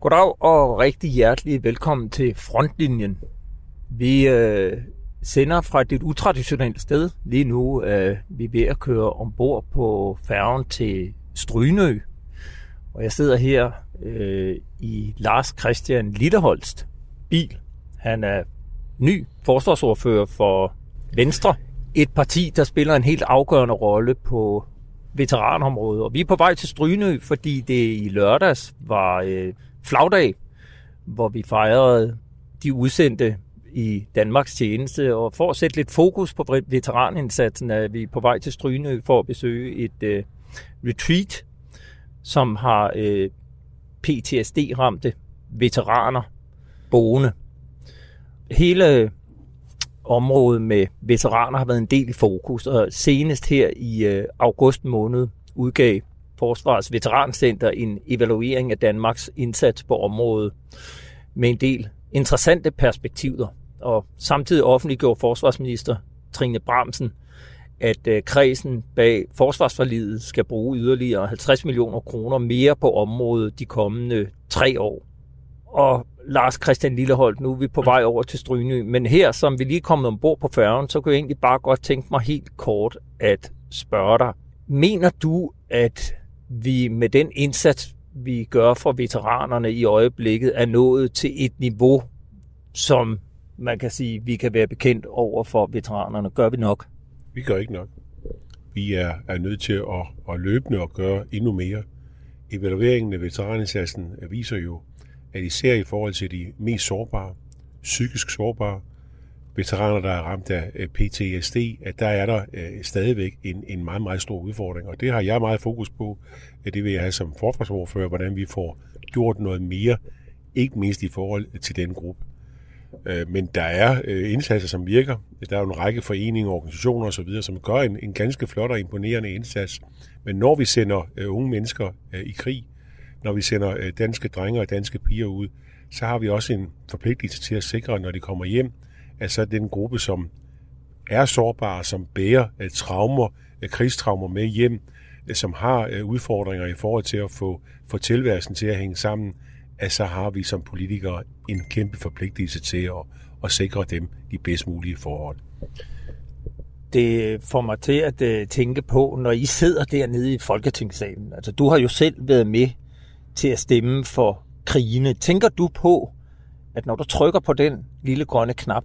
Goddag og rigtig hjertelig velkommen til Frontlinjen. Vi øh, sender fra et utraditionelt sted. Lige nu øh, vi er ved at køre ombord på færgen til Strynø. Og jeg sidder her øh, i Lars Christian Lilleholst bil. Han er ny forsvarsordfører for Venstre. Et parti, der spiller en helt afgørende rolle på veteranområdet. Og vi er på vej til Strynø, fordi det i lørdags var øh, flagdag, hvor vi fejrede de udsendte i Danmarks tjeneste. Og for at sætte lidt fokus på veteranindsatsen, er vi på vej til Strynø for at besøge et øh, retreat, som har øh, PTSD-ramte veteraner boende. Hele området med veteraner har været en del i fokus, og senest her i øh, august måned udgav Forsvarets Veterancenter en evaluering af Danmarks indsats på området med en del interessante perspektiver. Og samtidig offentliggjorde forsvarsminister Trine Bramsen, at øh, kredsen bag forsvarsforlidet skal bruge yderligere 50 millioner kroner mere på området de kommende tre år. Og Lars Christian Lilleholdt, nu er vi på vej over til Strynø, men her, som vi lige er kommet ombord på færgen, så kunne jeg egentlig bare godt tænke mig helt kort at spørge dig. Mener du, at vi med den indsats, vi gør for veteranerne i øjeblikket, er nået til et niveau, som man kan sige, vi kan være bekendt over for veteranerne? Gør vi nok? Vi gør ikke nok. Vi er, er nødt til at, at løbende og gøre endnu mere. Evalueringen af veteranindsatsen viser jo, at især i forhold til de mest sårbare, psykisk sårbare, veteraner, der er ramt af PTSD, at der er der øh, stadigvæk en, en meget, meget stor udfordring. Og det har jeg meget fokus på. Det vil jeg have som forsvarsordfører, hvordan vi får gjort noget mere, ikke mindst i forhold til den gruppe. Øh, men der er øh, indsatser, som virker. Der er jo en række foreninger, organisationer osv., som gør en, en ganske flot og imponerende indsats. Men når vi sender øh, unge mennesker øh, i krig, når vi sender øh, danske drenge og danske piger ud, så har vi også en forpligtelse til at sikre, når de kommer hjem, at så den gruppe, som er sårbare, som bærer øh, traumer, øh, krigstraumer med hjem, øh, som har øh, udfordringer i forhold til at få, få tilværelsen til at hænge sammen, at så har vi som politikere en kæmpe forpligtelse til at, at sikre dem de bedst mulige forhold. Det får mig til at tænke på, når I sidder dernede i Folketingssalen. Altså, du har jo selv været med til at stemme for krigene. Tænker du på, at når du trykker på den lille grønne knap,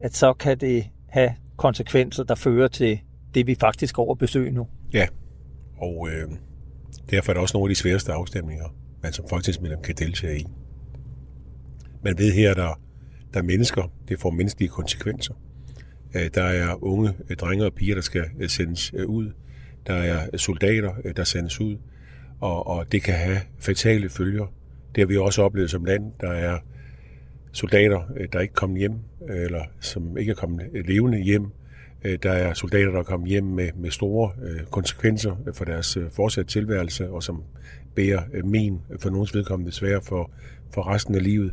at så kan det have konsekvenser, der fører til det, vi faktisk går og besøger nu? Ja, og øh, derfor er det også nogle af de sværeste afstemninger, man som folketingsmedlem kan deltage i. Man ved her, der, der er mennesker, det får menneskelige konsekvenser. Øh, der er unge øh, drenge og piger, der skal øh, sendes ud. Der er soldater, der sendes ud og, og det kan have fatale følger. Det har vi også oplevet som land. Der er soldater, øh, der ikke kom hjem, øh, eller som ikke er kommet levende hjem. Øh, der er soldater, der er kommet hjem med, med store konsekvenser for deres fortsatte tilværelse, og som bærer men for nogens vedkommende desværre for, for resten af livet.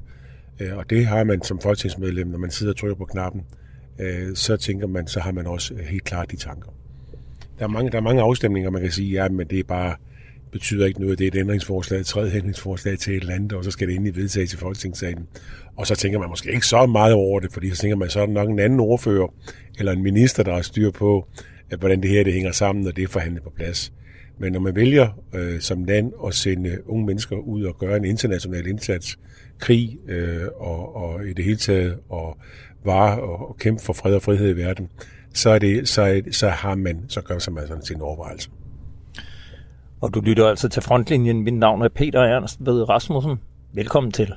Og det har man som folketingsmedlem, når man sidder og trykker på knappen, så tænker man, så har man også helt klart de tanker. Der er mange, der er mange afstemninger, man kan sige, ja, men det er bare, betyder ikke noget. Det er et ændringsforslag, et tredje ændringsforslag til et eller andet, og så skal det ind i vedtages i Folketingssalen. Og så tænker man måske ikke så meget over det, fordi så tænker man, så er der nok en anden ordfører, eller en minister, der har styr på, at hvordan det her det hænger sammen, og det er forhandlet på plads. Men når man vælger øh, som land at sende unge mennesker ud og gøre en international indsats, krig øh, og, og i det hele taget og vare og, og kæmpe for fred og frihed i verden, så, er det, så, så har man, så gør man sådan til en overvejelse. Og du lytter altså til Frontlinjen. Mit navn er Peter Ernst ved Rasmussen. Velkommen til.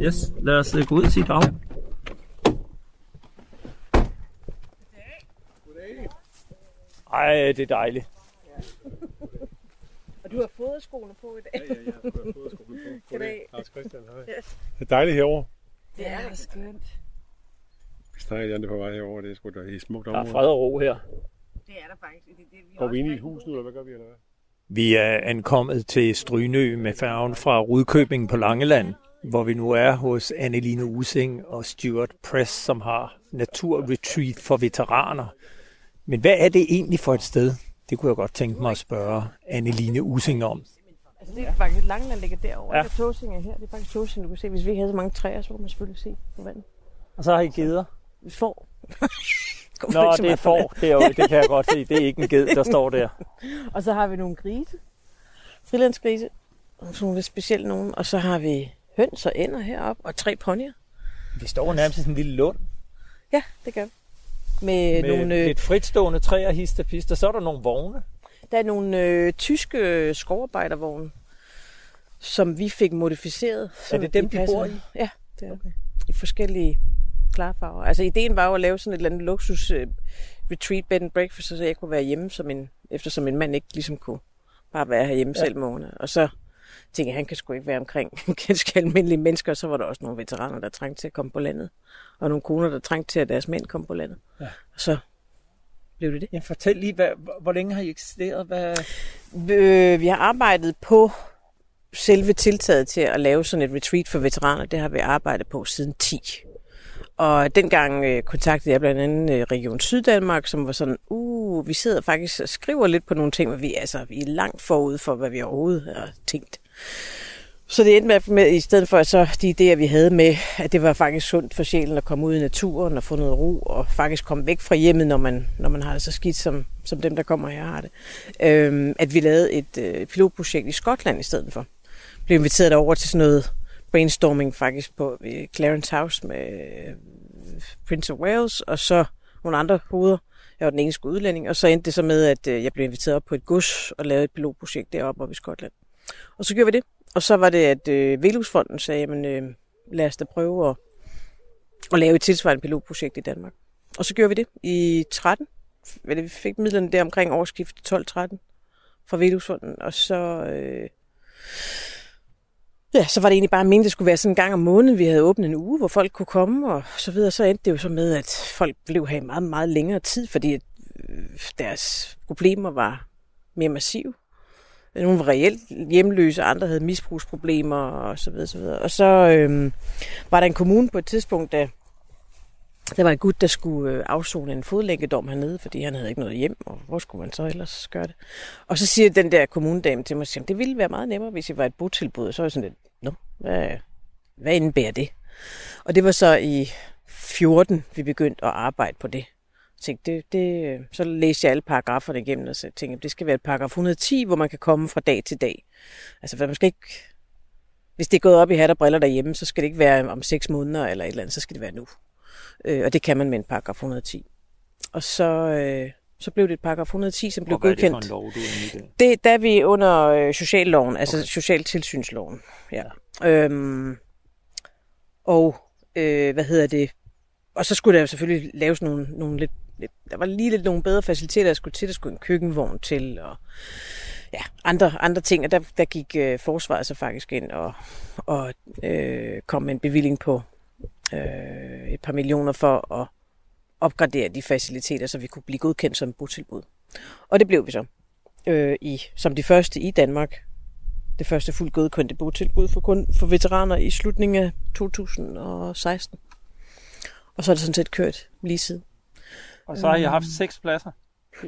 Yes, lad os gå ud og sige dag. Ej, det er dejligt. Ja. og du har fået skoene på i dag. ja, ja, jeg har fået skoene på. Goddag. Lars Christian, hej. Yes. Det er dejligt herovre. Det er skønt. Stejl er på vej herover, det er sgu da i smukt område. Der er fred og ro her. Det er der faktisk. Det, det, vi Går vi ind i et hus nu, eller hvad gør vi, eller hvad? Vi er ankommet til Strynø med færgen fra Rudkøbing på Langeland, hvor vi nu er hos Anneline Using og Stuart Press, som har naturretreat for veteraner. Men hvad er det egentlig for et sted? Det kunne jeg godt tænke mig at spørge Anneline Using om. Altså, det er faktisk Langeland ligger derovre. Ja. Det er Tåsing er her. Det er faktisk Tåsing, du kan se. Hvis vi ikke havde så mange træer, så kunne man selvfølgelig se på vandet. Og så har I geder? Vi får. Nå, det er får. Det, er jo, det kan jeg godt se. Det er ikke en ged, der står der. og så har vi nogle grise. Frilandsgrise. Nogle lidt specielle nogen. Og så har vi høns og ænder heroppe. Og tre ponyer. Vi står nærmest i sådan en lille lund. Ja, det gør vi. Med, Med nogle, øh, lidt fritstående træer, hist og pist. Og så er der nogle vogne. der er nogle øh, tyske skovarbejdervogne, som vi fik modificeret. så det dem, de bor i? Ja, det er okay. I forskellige klarfarver. Altså ideen var jo at lave sådan et eller andet luksus øh, retreat bed and breakfast, så jeg kunne være hjemme, som en, eftersom en mand ikke ligesom kunne bare være herhjemme ja. selv ungerne. Og så tænkte jeg, han kan sgu ikke være omkring ganske almindelige mennesker, og så var der også nogle veteraner, der trængte til at komme på landet, og nogle koner, der trængte til, at deres mænd kom på landet. Ja. Og så blev det det. Ja, fortæl lige, hvad, hvor- hvor længe har I eksisteret? Hvad... Øh, vi har arbejdet på selve tiltaget til at lave sådan et retreat for veteraner. Det har vi arbejdet på siden 10. Og dengang øh, kontaktede jeg blandt andet øh, Region Syddanmark, som var sådan, uh, vi sidder faktisk og skriver lidt på nogle ting, men vi, altså, vi er langt forud for, hvad vi overhovedet har tænkt. Så det endte med, med, i stedet for at så de idéer, vi havde med, at det var faktisk sundt for sjælen at komme ud i naturen og få noget ro, og faktisk komme væk fra hjemmet, når man, når man har det så skidt, som, som dem, der kommer her har det. Øhm, at vi lavede et øh, pilotprojekt i Skotland i stedet for. Blev inviteret over til sådan noget brainstorming faktisk på øh, Clarence House med øh, Prince of Wales, og så nogle andre hoveder. Jeg var den eneste udlænding, og så endte det så med, at øh, jeg blev inviteret op på et gods og lavede et pilotprojekt deroppe oppe i Skotland. Og så gjorde vi det. Og så var det, at øh, Velusfonden sagde, jamen, øh, lad os da prøve at, at lave et tilsvarende pilotprojekt i Danmark. Og så gjorde vi det i 13. Eller vi fik midlerne der omkring årsskiftet 12-13 fra Velusfonden. Og så, øh, ja, så var det egentlig bare meningen, det skulle være sådan en gang om måneden. Vi havde åbnet en uge, hvor folk kunne komme og så videre. Så endte det jo så med, at folk blev her i meget, meget længere tid, fordi at, deres problemer var mere massive. Nogle var reelt hjemløse, andre havde misbrugsproblemer og så videre, så videre. Og så øhm, var der en kommune på et tidspunkt, der, der var en gut, der skulle øh, afzone en fodlænkedom hernede, fordi han havde ikke noget hjem, og hvor skulle man så ellers gøre det? Og så siger den der kommunedame til mig, at det ville være meget nemmere, hvis det var et botilbud. Og så er jeg sådan lidt, nå, hvad, hvad indebærer det? Og det var så i 14, vi begyndte at arbejde på det. Jeg tænkte, det, det, øh, så læste jeg alle paragraferne igennem, og så tænkte jeg, det skal være et paragraf 110, hvor man kan komme fra dag til dag. Altså, for man skal ikke... Hvis det er gået op i hat og briller derhjemme, så skal det ikke være om seks måneder eller et eller andet, så skal det være nu. Øh, og det kan man med en paragraf 110. Og så, øh, så blev det et paragraf 110, som blev Og hvad er det for godkendt. en lov, du er i? Det, der er vi under øh, socialloven, altså okay. socialtilsynsloven. Ja. Øhm, og øh, hvad hedder det? Og så skulle der selvfølgelig laves nogle, nogle lidt, lidt, der var lige lidt nogle bedre faciliteter, der skulle til. Der skulle en køkkenvogn til, og ja, andre, andre ting. Og der, der gik øh, forsvaret så faktisk ind og, og øh, kom med en bevilling på øh, et par millioner for at opgradere de faciliteter, så vi kunne blive godkendt som botilbud. Og det blev vi så øh, i, som de første i Danmark. Det første fuldt godkendte botilbud for, kun, for veteraner i slutningen af 2016. Og så er det sådan set kørt lige siden. Og så har I haft seks pladser.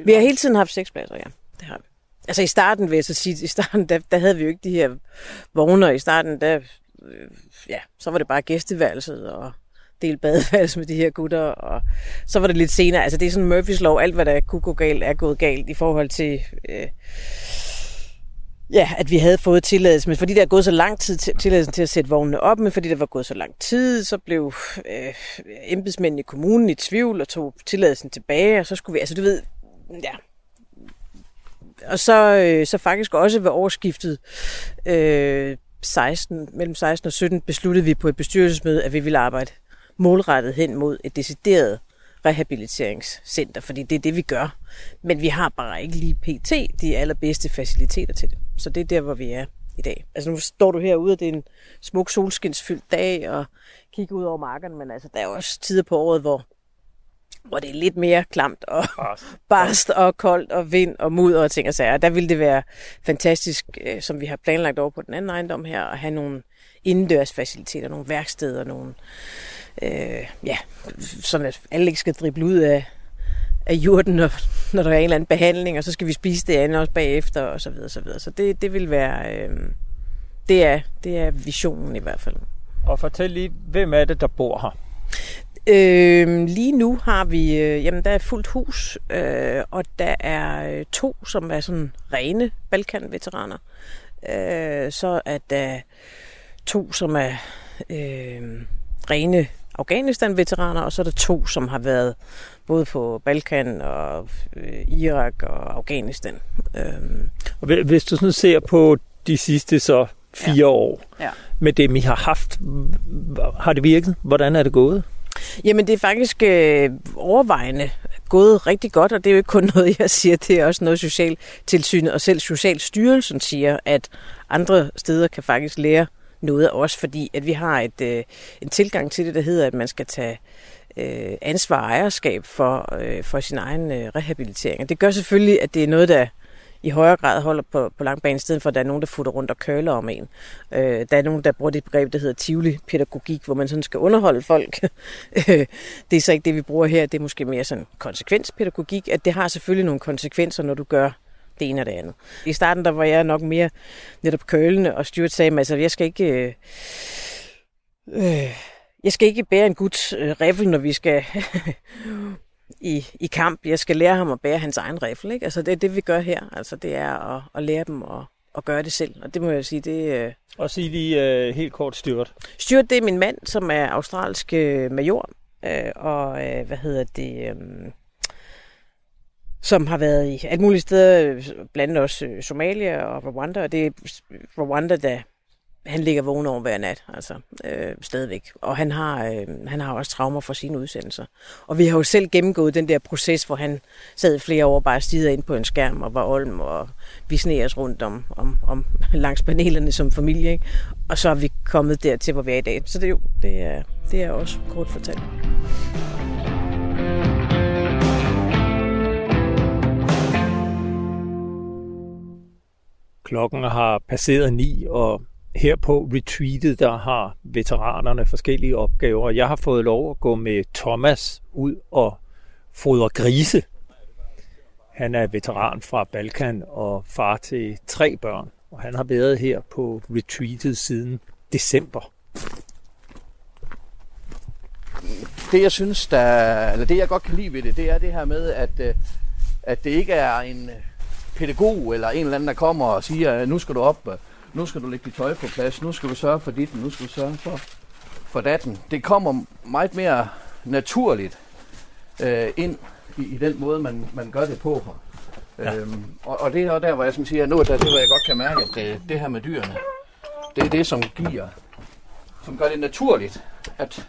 Vi har hele tiden haft seks pladser, ja. Det har vi. Altså i starten vil jeg så sige, i starten der, der havde vi jo ikke de her vogne, og i starten der, øh, ja, så var det bare gæsteværelset og del badeværelse med de her gutter, og så var det lidt senere, altså det er sådan Murphys lov, alt hvad der kunne gå galt, er gået galt i forhold til, øh, ja, at vi havde fået tilladelse, men fordi der er gået så lang tid til tilladelsen til at sætte vognene op, men fordi der var gået så lang tid, så blev øh, embedsmændene i kommunen i tvivl og tog tilladelsen tilbage, og så skulle vi, altså du ved, ja, og så, øh, så faktisk også ved årsskiftet øh, 16, mellem 16 og 17 besluttede vi på et bestyrelsesmøde, at vi ville arbejde målrettet hen mod et decideret rehabiliteringscenter, fordi det er det, vi gør. Men vi har bare ikke lige pt. de allerbedste faciliteter til det. Så det er der, hvor vi er i dag. Altså nu står du herude, og det er en smuk solskinsfyldt dag, og kigger ud over markerne, men altså, der er jo også tider på året, hvor, hvor det er lidt mere klamt og barst og koldt og vind og mudder og ting og sager. Der ville det være fantastisk, øh, som vi har planlagt over på den anden ejendom her, at have nogle indendørs faciliteter, nogle værksteder, nogle, øh, ja, sådan at alle ikke skal drible ud af, af jorden, når, når der er en eller anden behandling, og så skal vi spise det andet også bagefter, og så videre, så videre. Så det, det vil være, øh, det, er, det er visionen i hvert fald. Og fortæl lige, hvem er det, der bor her? Øh, lige nu har vi, øh, jamen der er fuldt hus, øh, og der er øh, to, som er sådan rene Balkan-veteraner. Øh, så er der to, som er øh, rene Afghanistan-veteraner, og så er der to, som har været både på Balkan og øh, Irak og Afghanistan. Øh. Og hvis du sådan ser på de sidste så fire ja. år ja. med dem, I har haft, har det virket? Hvordan er det gået? Jamen det er faktisk øh, overvejende gået rigtig godt, og det er jo ikke kun noget, jeg siger, det er også noget Socialtilsynet og selv Socialstyrelsen siger, at andre steder kan faktisk lære noget af os, fordi at vi har et, øh, en tilgang til det, der hedder, at man skal tage øh, ansvar og ejerskab for, øh, for sin egen øh, rehabilitering. Og det gør selvfølgelig, at det er noget, der i højere grad holder på, på langbane, i stedet for at der er nogen, der futter rundt og køler om en. Øh, der er nogen, der bruger det begreb, der hedder Tivoli-pædagogik, hvor man sådan skal underholde folk. det er så ikke det, vi bruger her. Det er måske mere sådan konsekvenspædagogik, at det har selvfølgelig nogle konsekvenser, når du gør det ene og det andet. I starten, der var jeg nok mere netop kølende, og Stuart sagde mig, altså, jeg skal ikke... Øh, øh, jeg skal ikke bære en guds øh, riffel, når vi skal i, i kamp. Jeg skal lære ham at bære hans egen riffel. Ikke? Altså det er det, vi gør her. Altså det er at, at lære dem at, at gøre det selv. Og det må jeg sige, det... Øh... Og sige lige uh, helt kort Stuart. Stuart, det er min mand, som er australsk øh, major. Øh, og øh, hvad hedder det... Øh, som har været i alt muligt steder, blandt også Somalia og Rwanda, og det er Rwanda, der han ligger vågen over hver nat, altså øh, stadigvæk. Og han har, øh, han har også traumer fra sine udsendelser. Og vi har jo selv gennemgået den der proces, hvor han sad flere år bare stiger ind på en skærm og var olm, og vi sneer os rundt om, om, om langs panelerne som familie. Ikke? Og så er vi kommet dertil, hvor vi er i dag. Så det jo det er, det er også kort fortalt. Klokken har passeret ni, og her på retreatet, der har veteranerne forskellige opgaver. Jeg har fået lov at gå med Thomas ud og fodre grise. Han er veteran fra Balkan og far til tre børn, og han har været her på retreatet siden december. Det jeg synes, der, eller det jeg godt kan lide ved det, det er det her med, at, øh, at det ikke er en pædagog eller en eller anden, der kommer og siger, nu skal du op øh, nu skal du lægge dit tøj på plads, nu skal du sørge for dit, nu skal du sørge for, for datten. Det kommer meget mere naturligt øh, ind i, i den måde, man, man gør det på her. Ja. Øhm, og, og det er der, hvor jeg som siger, nu er det, hvor jeg godt kan mærke, at det, det her med dyrene, det er det, som giver, som gør det naturligt, at,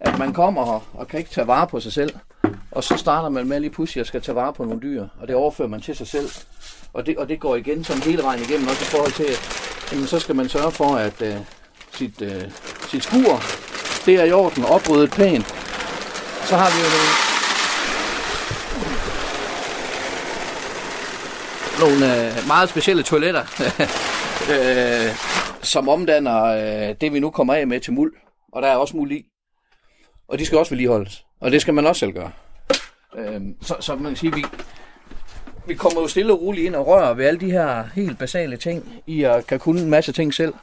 at man kommer her og kan ikke tage vare på sig selv. Og så starter man med lige pludselig at skal tage vare på nogle dyr, og det overfører man til sig selv. Og det, og det går igen som hele vejen igennem, også i forhold til, at jamen, så skal man sørge for, at øh, sit, øh, sit skur, det er i orden, opryddet pænt. Så har vi jo nogle, nogle øh, meget specielle toiletter, øh, som omdanner øh, det, vi nu kommer af med til muld. Og der er også muld i. Og de skal også vedligeholdes. Og det skal man også selv gøre. Øh, så, så man kan sige, vi, vi kommer jo stille og roligt ind og rører ved alle de her helt basale ting, i at kan kunne en masse ting selv.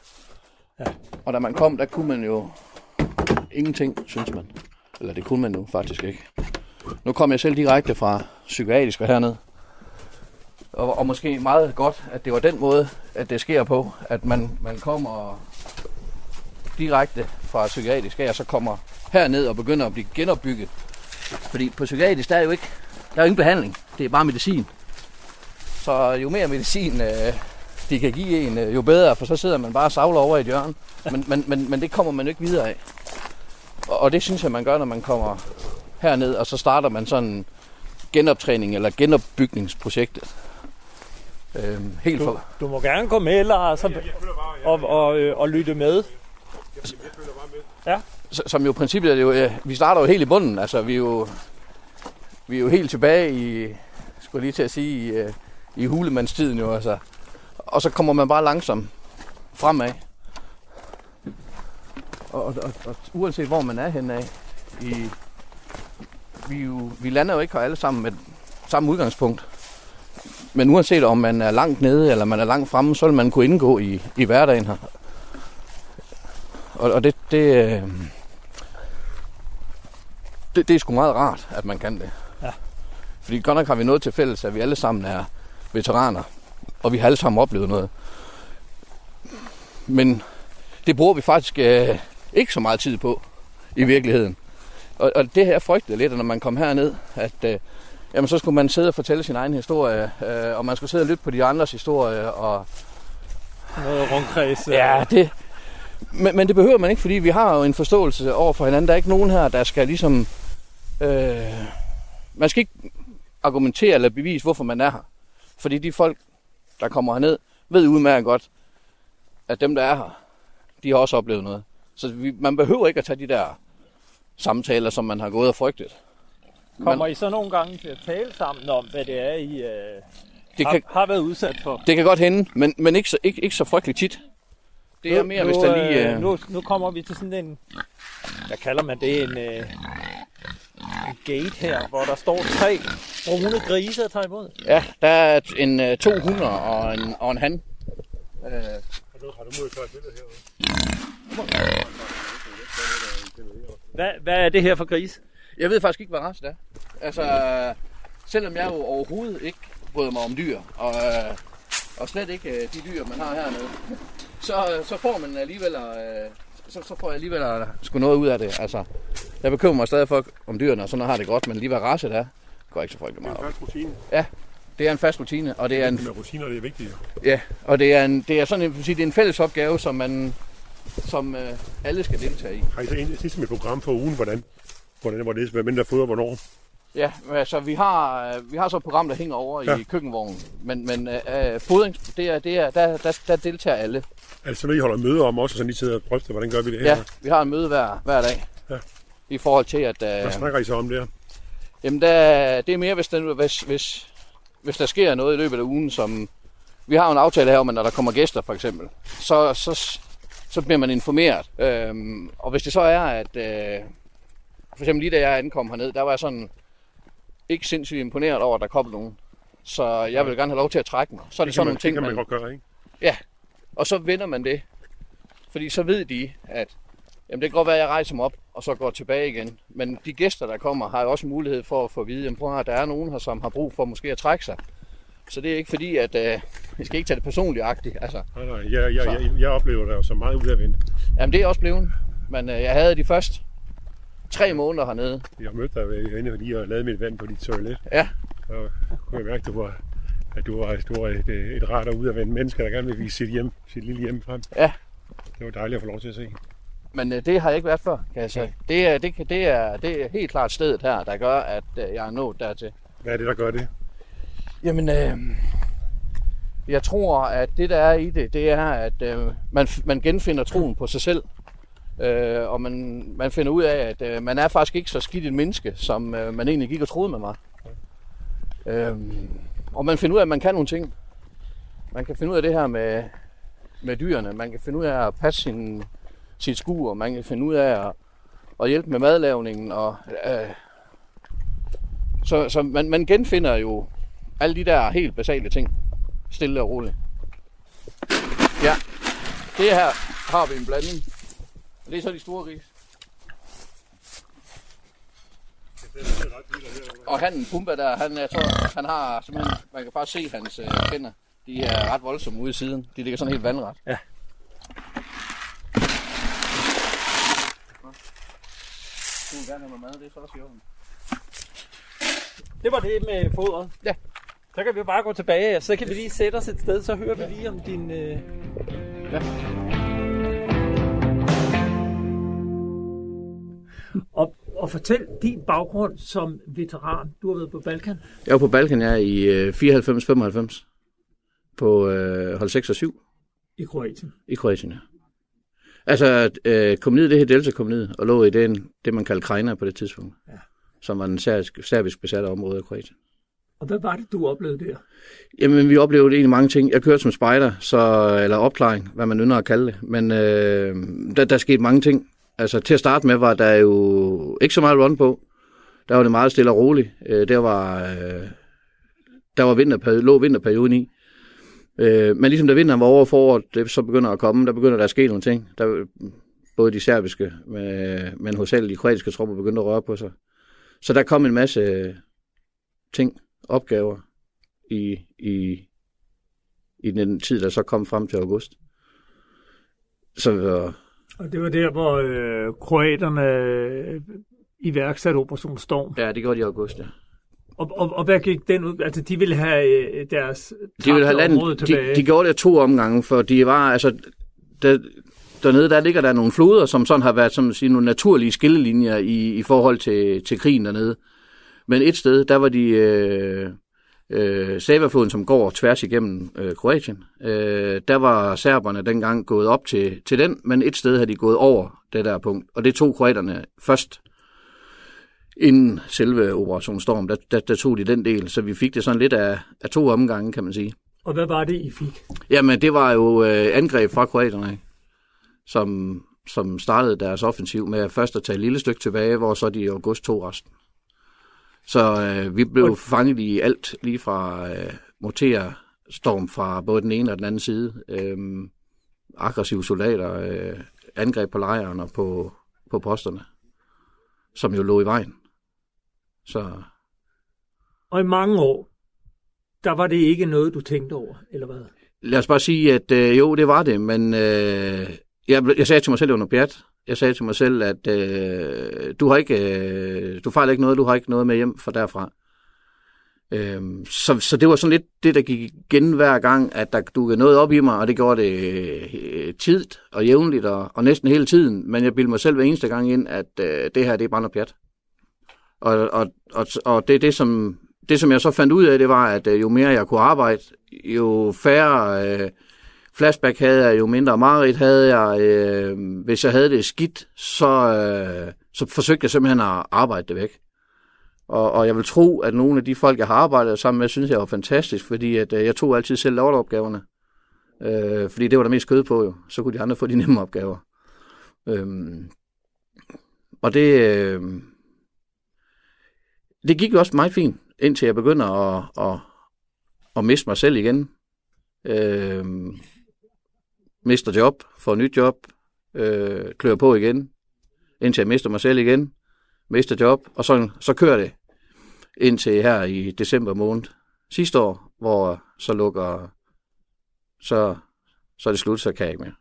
Ja. Og da man kom, der kunne man jo ingenting, synes man. Eller det kunne man jo faktisk ikke. Nu kom jeg selv direkte fra psykiatrisk hernede. Og, og måske meget godt, at det var den måde, at det sker på. At man, man kommer direkte fra psykiatrisk og så kommer herned og begynder at blive genopbygget. Fordi på psykiatrisk, der er jo ikke der er jo ingen behandling. Det er bare medicin. Så jo mere medicin øh, de kan give en, øh, jo bedre, for så sidder man bare og savler over i et hjørne. Men, men, men, men det kommer man jo ikke videre af. Og, og det synes jeg, man gør, når man kommer herned, og så starter man sådan en genoptræning eller genopbygningsprojektet. Øh, helt for... du, du må gerne gå med, Lars, og, og, og, øh, og lytte med. Ja. Som jo i princippet er det jo, vi starter jo helt i bunden. Altså, vi er jo, vi er jo helt tilbage i, skulle lige til at sige, i, hulemandstiden jo, altså. Og så kommer man bare langsomt fremad. Og, og, og, og uanset hvor man er henne af, i, vi, jo, vi lander jo ikke her alle sammen med samme udgangspunkt. Men uanset om man er langt nede eller man er langt fremme, så vil man kunne indgå i, i hverdagen her. Og, og det, det, øh, det, det er sgu meget rart, at man kan det. Ja. Fordi godt nok har vi noget til fælles, at vi alle sammen er veteraner, og vi har alle sammen oplevet noget. Men det bruger vi faktisk øh, ikke så meget tid på i virkeligheden. Og, og det her frygtede lidt, når man kom herned, at øh, jamen, så skulle man sidde og fortælle sin egen historie, øh, og man skulle sidde og lytte på de andres historie, og Noget rundkreds. øh, Ja, det... Men, men det behøver man ikke, fordi vi har jo en forståelse over for hinanden. Der er ikke nogen her, der skal ligesom... Øh, man skal ikke argumentere eller bevise, hvorfor man er her. Fordi de folk, der kommer herned, ved udmærket godt, at dem, der er her, de har også oplevet noget. Så vi, man behøver ikke at tage de der samtaler, som man har gået og frygtet. Kommer I så nogle gange til at tale sammen om, hvad det er, I øh, Det har, kan, har været udsat for? det kan godt hende, men, men ikke, så, ikke, ikke så frygteligt tit. Det er mere, nu, hvis der lige... øh, Øh, nu, nu kommer vi til sådan en... Hvad kalder man det? En, øh, en gate her, hvor der står tre brune grise og tager imod. Ja, der er en øh, to hunder og en, og en han. Øh, Har du, har du mulighed for et billede herude? Hvad, hvad er det her for gris? jeg ved faktisk ikke, hvad race det er. Altså, selvom jeg jo overhovedet ikke bryder mig om dyr, og, øh, og slet ikke øh, de dyr, man har hernede, så, så får man alligevel, øh, så, så får jeg alligevel øh, sgu noget ud af det. Altså, jeg bekymrer mig stadig for, om dyrene, og sådan noget har det godt, men lige hvad race det er, går ikke så frygtelig meget op. Først rutine. Det er en fast rutine, og det er en, Med rutiner, det er vigtigt. ja, og det er, en, det er sådan en, det er en fælles opgave, som man som øh, alle skal deltage i. Har I så egentlig sidst med et program for ugen, hvordan, hvordan var det, hvem der fodrer hvornår? Ja, altså vi har, øh, vi har så et program, der hænger over ja. I køkkenvognen, men, men øh, fodring, det er, det er, der, der, der deltager alle. Altså noget, I holder møder om også, og sådan lige sidder og drøfter, hvordan gør vi det her? Ja, vi har en møde hver, hver dag. Ja. I forhold til, at Hvad øh, snakker I så om der? jamen der, det er mere, hvis, den, hvis, hvis, hvis der sker noget i løbet af ugen, som... Vi har jo en aftale her om, at når der kommer gæster, for eksempel, så, så, så bliver man informeret. Øhm, og hvis det så er, at... Øh, for eksempel lige da jeg ankom herned, der var jeg sådan ikke sindssygt imponeret over, at der kom nogen. Så jeg vil gerne have lov til at trække mig. Så er det, Det sådan man, nogle det ting, kan man, man, godt gøre, ikke? og så vender man det. Fordi så ved de, at jamen det kan godt være, at jeg rejser mig op, og så går tilbage igen. Men de gæster, der kommer, har jo også mulighed for at få at vide, jamen prøv at der er nogen her, som har brug for måske at trække sig. Så det er ikke fordi, at øh, vi skal ikke tage det personligt agtigt. Altså, Nej, nej, jeg, jeg, jeg, jeg oplever det jo så meget udadvendt. jamen det er også blevet. Men øh, jeg havde de første tre måneder hernede. Jeg mødte dig ved- inde lige og lavede mit vand på dit toilet. Ja. Så kunne jeg mærke, at du var, at du var, du var et, et rart og udadvendt menneske, der gerne vil vise sit, hjem, sit lille hjem frem. Ja. Det var dejligt at få lov til at se. Men øh, det har jeg ikke været før, kan jeg sige. Det er, det, det, er, det er helt klart stedet her, der gør, at øh, jeg er nået dertil. Hvad er det, der gør det? Jamen, øh, jeg tror, at det, der er i det, det er, at øh, man, man genfinder troen på sig selv. Øh, og man, man finder ud af, at øh, man er faktisk ikke så skidt et menneske, som øh, man egentlig gik og troede man var. Øh, og man finder ud af, at man kan nogle ting. Man kan finde ud af det her med, med dyrene. Man kan finde ud af at passe sin, sit skur. Man kan finde ud af at, at hjælpe med madlavningen. Og, øh, så så man, man genfinder jo alle de der helt basale ting. Stille og roligt. Ja, det her har vi en blanding. Og det er så de store ris. Og han, Pumba der, han, jeg tror, han har simpelthen, man kan bare se hans øh, tænder. De er ret voldsomme ude i siden. De ligger sådan helt vandret. Ja. Du vil gerne have noget mad, det er så også i orden. Det var det med fodret. Ja. Så kan vi jo bare gå tilbage, og så kan vi lige sætte os et sted, så hører vi lige om din... Øh... Ja. Og, og fortæl din baggrund som veteran. Du har været på Balkan. Jeg var på Balkan, er i øh, 94-95 på øh, hold 6 og 7 i Kroatien. i Kroatien. ja. Altså, øh, kommuniet, det her Delta kommuniet, og lå i den, det, man kaldte Krajina på det tidspunkt. Ja. Som var den serbisk, serbisk besatte område af Kroatien. Og hvad var det, du oplevede der? Jamen, vi oplevede egentlig mange ting. Jeg kørte som spejder, så, eller opklaring, hvad man ynder at kalde det. Men øh, der, der skete mange ting. Altså, til at starte med var der jo ikke så meget run på. der var det meget stille og roligt. Øh, der var, øh, der var vinterperiode, lå vinterperioden i. Øh, men ligesom da vinteren var over foråret, det så begynder at komme, der begynder der at ske nogle ting. Der, både de serbiske, men, men hos alle de kroatiske tropper begyndte at røre på sig. Så der kom en masse øh, ting, opgaver i, i, i den tid, der så kom frem til august. Så, øh, og det var der, hvor øh, kroaterne øh, iværksatte Operation Storm. Ja, det gjorde de i august, ja. Og, og, og hvad gik den ud? Altså, de ville have øh, deres de ville have landet, tilbage. De, de gjorde det to omgange, for de var, altså, der, dernede, der ligger der nogle floder, som sådan har været som sige, nogle naturlige skillelinjer i, i forhold til, til krigen dernede. Men et sted, der var de øh, øh, Savafloden, som går tværs igennem øh, Kroatien. Øh, der var serberne dengang gået op til, til den, men et sted havde de gået over det der punkt. Og det tog kroaterne først inden selve Operation Storm, der, der, der tog de den del, så vi fik det sådan lidt af, af to omgange, kan man sige. Og hvad var det, I fik? Jamen, det var jo øh, angreb fra kroaterne, som, som startede deres offensiv med først at tage et lille stykke tilbage, hvor så de i august tog resten. Så øh, vi blev og... fanget i alt, lige fra øh, morterstorm fra både den ene og den anden side. Øh, aggressive soldater, øh, angreb på lejren og på, på posterne, som jo lå i vejen. Så... Og i mange år, der var det ikke noget, du tænkte over, eller hvad? Lad os bare sige, at øh, jo, det var det, men øh, jeg, jeg sagde til mig selv, noget pjat. Jeg sagde til mig selv, at øh, du har ikke, øh, du fejler ikke noget, du har ikke noget med hjem fra derfra. Øh, så, så det var sådan lidt det, der gik igen hver gang, at der dukkede noget op i mig, og det gjorde det øh, tid og jævnligt og, og næsten hele tiden. Men jeg bildte mig selv hver eneste gang ind, at øh, det her, det er bare noget pjat. Og, og, og, og det, det, som, det, som jeg så fandt ud af, det var, at øh, jo mere jeg kunne arbejde, jo færre øh, flashback havde jeg, jo mindre mareridt havde jeg. Øh, hvis jeg havde det skidt, så, øh, så forsøgte jeg simpelthen at arbejde det væk. Og, og jeg vil tro, at nogle af de folk, jeg har arbejdet sammen med, synes jeg var fantastisk, fordi at, øh, jeg tog altid selv lorteopgaverne. Øh, fordi det var der mest kød på jo. Så kunne de andre få de nemme opgaver. Øh, og det, øh, det gik jo også meget fint, indtil jeg begynder at, at, at miste mig selv igen. Øh, mister job, får nyt job, øh, klør på igen, indtil jeg mister mig selv igen, mister job, og så, så kører det indtil her i december måned sidste år, hvor så lukker, så, så er det slut, så kan jeg ikke mere.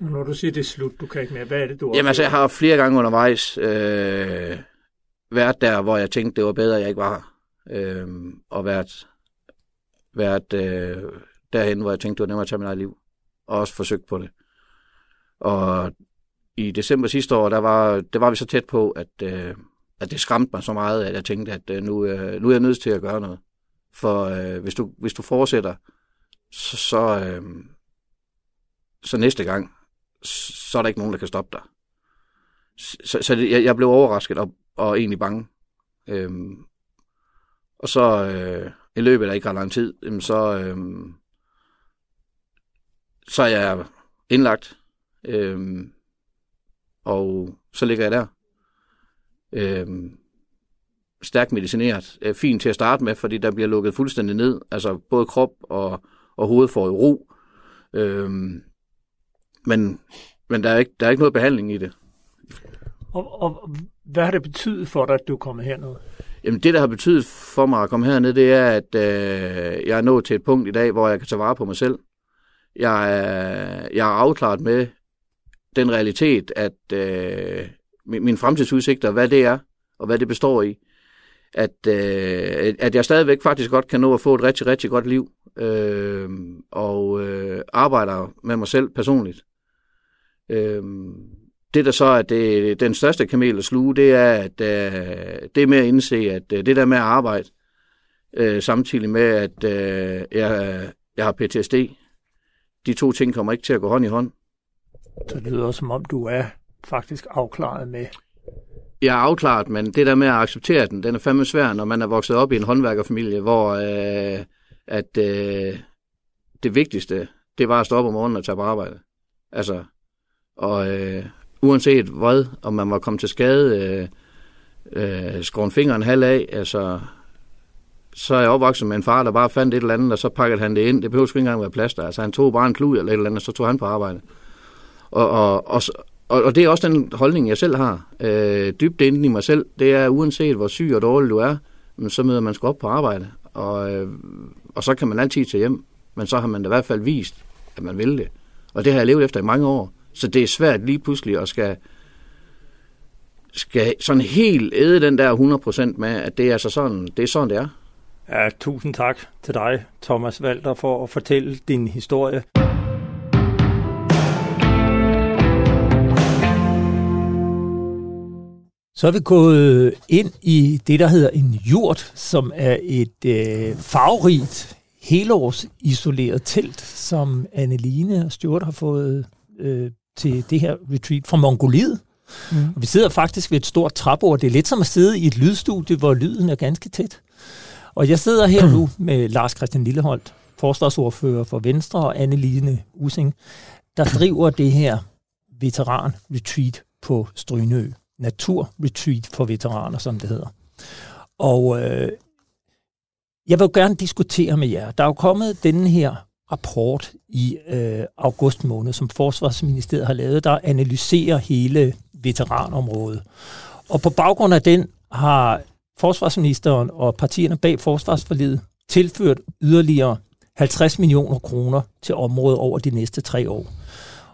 Når du siger, det er slut, du kan ikke mere, hvad er det, du Jamen altså, jeg har flere gange undervejs øh, været der, hvor jeg tænkte, det var bedre, at jeg ikke var her. Øh, og været, været øh, derhen, hvor jeg tænkte, det var nemmere at tage mit eget liv og også forsøgt på det. Og i december sidste år, der var, der var vi så tæt på, at, øh, at det skræmte mig så meget, at jeg tænkte, at øh, nu, øh, nu er jeg nødt til at gøre noget. For øh, hvis, du, hvis du fortsætter, så, så, øh, så næste gang, så er der ikke nogen, der kan stoppe dig. Så, så jeg, jeg blev overrasket og, og egentlig bange. Øhm, og så øh, i løbet af ikke ret lang tid, så, øh, så er jeg indlagt, øhm, og så ligger jeg der. Øhm, stærkt medicineret. Er fint til at starte med, fordi der bliver lukket fuldstændig ned. Altså både krop og, og hoved får i ro. Øhm, men men der, er ikke, der er ikke noget behandling i det. Og, og hvad har det betydet for dig, at du er kommet herned? Jamen det, der har betydet for mig at komme herned, det er, at øh, jeg er nået til et punkt i dag, hvor jeg kan tage vare på mig selv. Jeg er, jeg er afklaret med den realitet, at øh, min, min fremtidsudsigter, hvad det er, og hvad det består i, at, øh, at jeg stadigvæk faktisk godt kan nå at få et rigtig, rigtig godt liv, øh, og øh, arbejder med mig selv personligt. Øh, det, der så er det, den største kamel at sluge, det er, at øh, det er med at indse, at øh, det der med at arbejde, øh, samtidig med, at øh, jeg, jeg har PTSD, de to ting kommer ikke til at gå hånd i hånd. Så det lyder som om du er faktisk afklaret med... Jeg er afklaret, men det der med at acceptere den, den er fandme svær, når man er vokset op i en håndværkerfamilie, hvor øh, at øh, det vigtigste, det var at stå op om morgenen og tage på arbejde. Altså, og øh, uanset hvad, om man var kommet til skade, øh, øh, skåret fingeren halv af, altså, så er jeg opvokset med en far, der bare fandt et eller andet, og så pakkede han det ind. Det behøver ikke engang være plads der. Altså, han tog bare en klud eller et eller andet, og så tog han på arbejde. Og, og, og, og, og det er også den holdning, jeg selv har. Øh, dybt inden i mig selv, det er uanset hvor syg og dårlig du er, så møder man sgu op på arbejde. Og, øh, og så kan man altid tage hjem. Men så har man da i hvert fald vist, at man vil det. Og det har jeg levet efter i mange år. Så det er svært lige pludselig at skal, skal sådan helt æde den der 100% med, at det er, altså sådan, det er sådan, det er. Ja, tusind tak til dig, Thomas Walter, for at fortælle din historie. Så er vi gået ind i det, der hedder en jurt, som er et øh, farverigt helårs isoleret telt, som Anneline og Stuart har fået øh, til det her retreat fra Mongoliet. Mm. Og vi sidder faktisk ved et stort trappeord. Det er lidt som at sidde i et lydstudie, hvor lyden er ganske tæt. Og jeg sidder her nu med Lars Christian Lilleholdt, forsvarsordfører for Venstre, og Anneline Using, der driver det her veteran-retreat på Strynø. Natur-retreat for veteraner, som det hedder. Og øh, jeg vil gerne diskutere med jer. Der er jo kommet denne her rapport i øh, august måned, som Forsvarsministeriet har lavet, der analyserer hele veteranområdet. Og på baggrund af den har forsvarsministeren og partierne bag forsvarsforlidet tilført yderligere 50 millioner kroner til området over de næste tre år.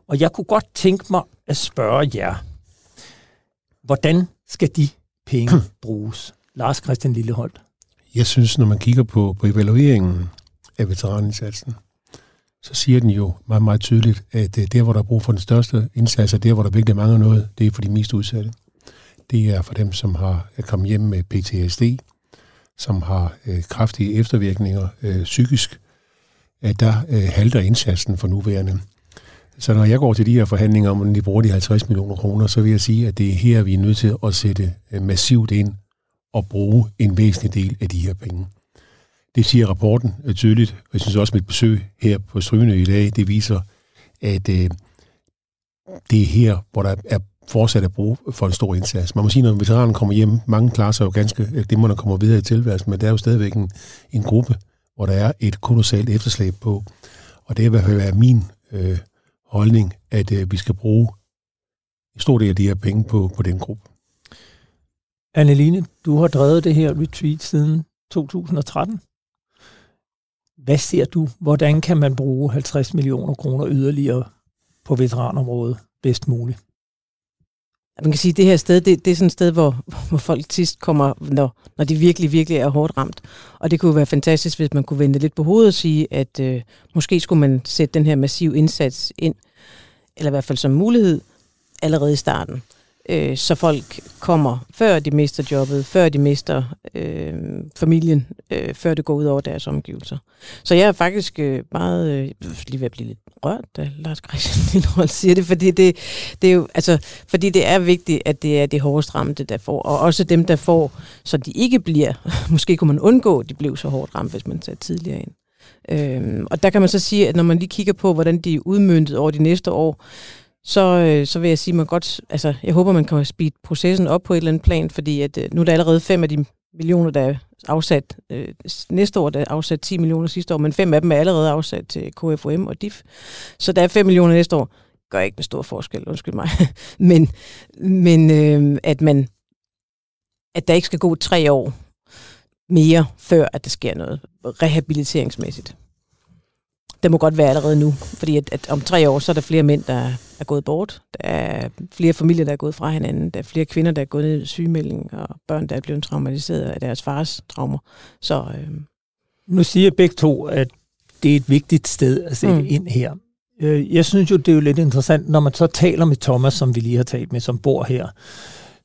Og jeg kunne godt tænke mig at spørge jer, hvordan skal de penge bruges? Lars Christian Lilleholdt. Jeg synes, når man kigger på, på evalueringen af veteranindsatsen, så siger den jo meget, meget tydeligt, at øh, der, hvor der er brug for den største indsats, og der, hvor der virkelig mangler noget, det er for de mest udsatte. Det er for dem, som har kommet hjem med PTSD, som har øh, kraftige eftervirkninger øh, psykisk. At der øh, halter indsatsen for nuværende. Så når jeg går til de her forhandlinger om, at de bruger de 50 millioner kroner, så vil jeg sige, at det er her, vi er nødt til at sætte øh, massivt ind og bruge en væsentlig del af de her penge. Det siger rapporten øh, tydeligt, og jeg synes også, at mit besøg her på Stryne i dag, det viser, at øh, det er her, hvor der er fortsat at bruge for en stor indsats. Man må sige, når veteranen kommer hjem, mange klarer sig jo ganske det må kommer videre i tilværelsen, men der er jo stadigvæk en, en gruppe, hvor der er et kolossalt efterslæb på. Og det vil være min øh, holdning, at øh, vi skal bruge en stor del af de her penge på, på den gruppe. Anneline, du har drevet det her retreat siden 2013. Hvad ser du? Hvordan kan man bruge 50 millioner kroner yderligere på veteranområdet bedst muligt? Man kan sige, at det her sted, det, det er sådan et sted, hvor, hvor folk sidst kommer, når, når de virkelig, virkelig er hårdt ramt. Og det kunne være fantastisk, hvis man kunne vende lidt på hovedet og sige, at øh, måske skulle man sætte den her massive indsats ind, eller i hvert fald som mulighed, allerede i starten øh, så folk kommer, før de mister jobbet, før de mister øh, familien, øh, før det går ud over deres omgivelser. Så jeg er faktisk øh, meget, øh, lige ved at blive lidt rørt, da Lars Christian Lillehold siger det, fordi det, det er jo, altså, fordi det er vigtigt, at det er det hårdest ramte, der får, og også dem, der får, så de ikke bliver, måske kunne man undgå, at de blev så hårdt ramt, hvis man satte tidligere ind. Øhm, og der kan man så sige, at når man lige kigger på, hvordan de er udmyndtet over de næste år, så, øh, så vil jeg sige, man godt, altså, jeg håber, man kan speede processen op på et eller andet plan, fordi at, øh, nu er der allerede fem af de millioner, der er afsat. Øh, næste år der er afsat 10 millioner sidste år, men fem af dem er allerede afsat til KFOM og DIF. Så der er 5 millioner næste år. Gør ikke en stor forskel, undskyld mig. men men øh, at man at der ikke skal gå tre år mere, før at der sker noget rehabiliteringsmæssigt det må godt være allerede nu, fordi at, at om tre år, så er der flere mænd, der er gået bort. Der er flere familier, der er gået fra hinanden. Der er flere kvinder, der er gået ned i sygemelding, og børn, der er blevet traumatiseret af deres fars traumer. Så, øh... Nu siger begge to, at det er et vigtigt sted at sætte mm. ind her. Øh, jeg synes jo, det er jo lidt interessant, når man så taler med Thomas, som vi lige har talt med, som bor her,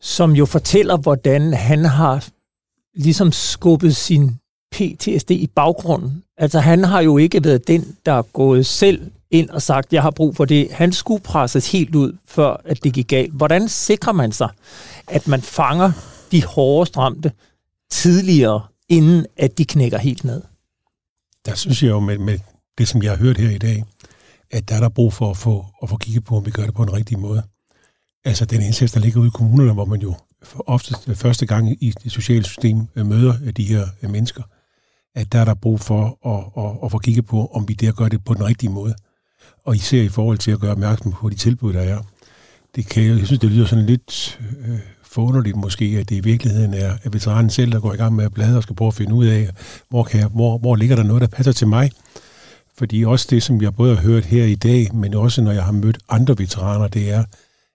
som jo fortæller, hvordan han har ligesom skubbet sin PTSD i baggrunden. Altså han har jo ikke været den, der er gået selv ind og sagt, jeg har brug for det. Han skulle presses helt ud, før at det gik galt. Hvordan sikrer man sig, at man fanger de hårdest ramte tidligere, inden at de knækker helt ned? Der synes jeg jo med, med det, som jeg har hørt her i dag, at der er der brug for at få, at få kigget på, om vi gør det på en rigtig måde. Altså den indsats, der ligger ude i kommunerne, hvor man jo oftest første gang i det sociale system øh, møder øh, de her øh, mennesker, at der er der brug for at, at, at få kigget på, om vi der gør det på den rigtige måde. Og især i forhold til at gøre opmærksom på de tilbud, der er. Det kan, jeg synes, det lyder sådan lidt øh, forunderligt måske, at det i virkeligheden er at veteranen selv, der går i gang med at bladre og skal prøve at finde ud af, hvor, kan jeg, hvor, hvor ligger der noget, der passer til mig. Fordi også det, som jeg både har hørt her i dag, men også når jeg har mødt andre veteraner, det er,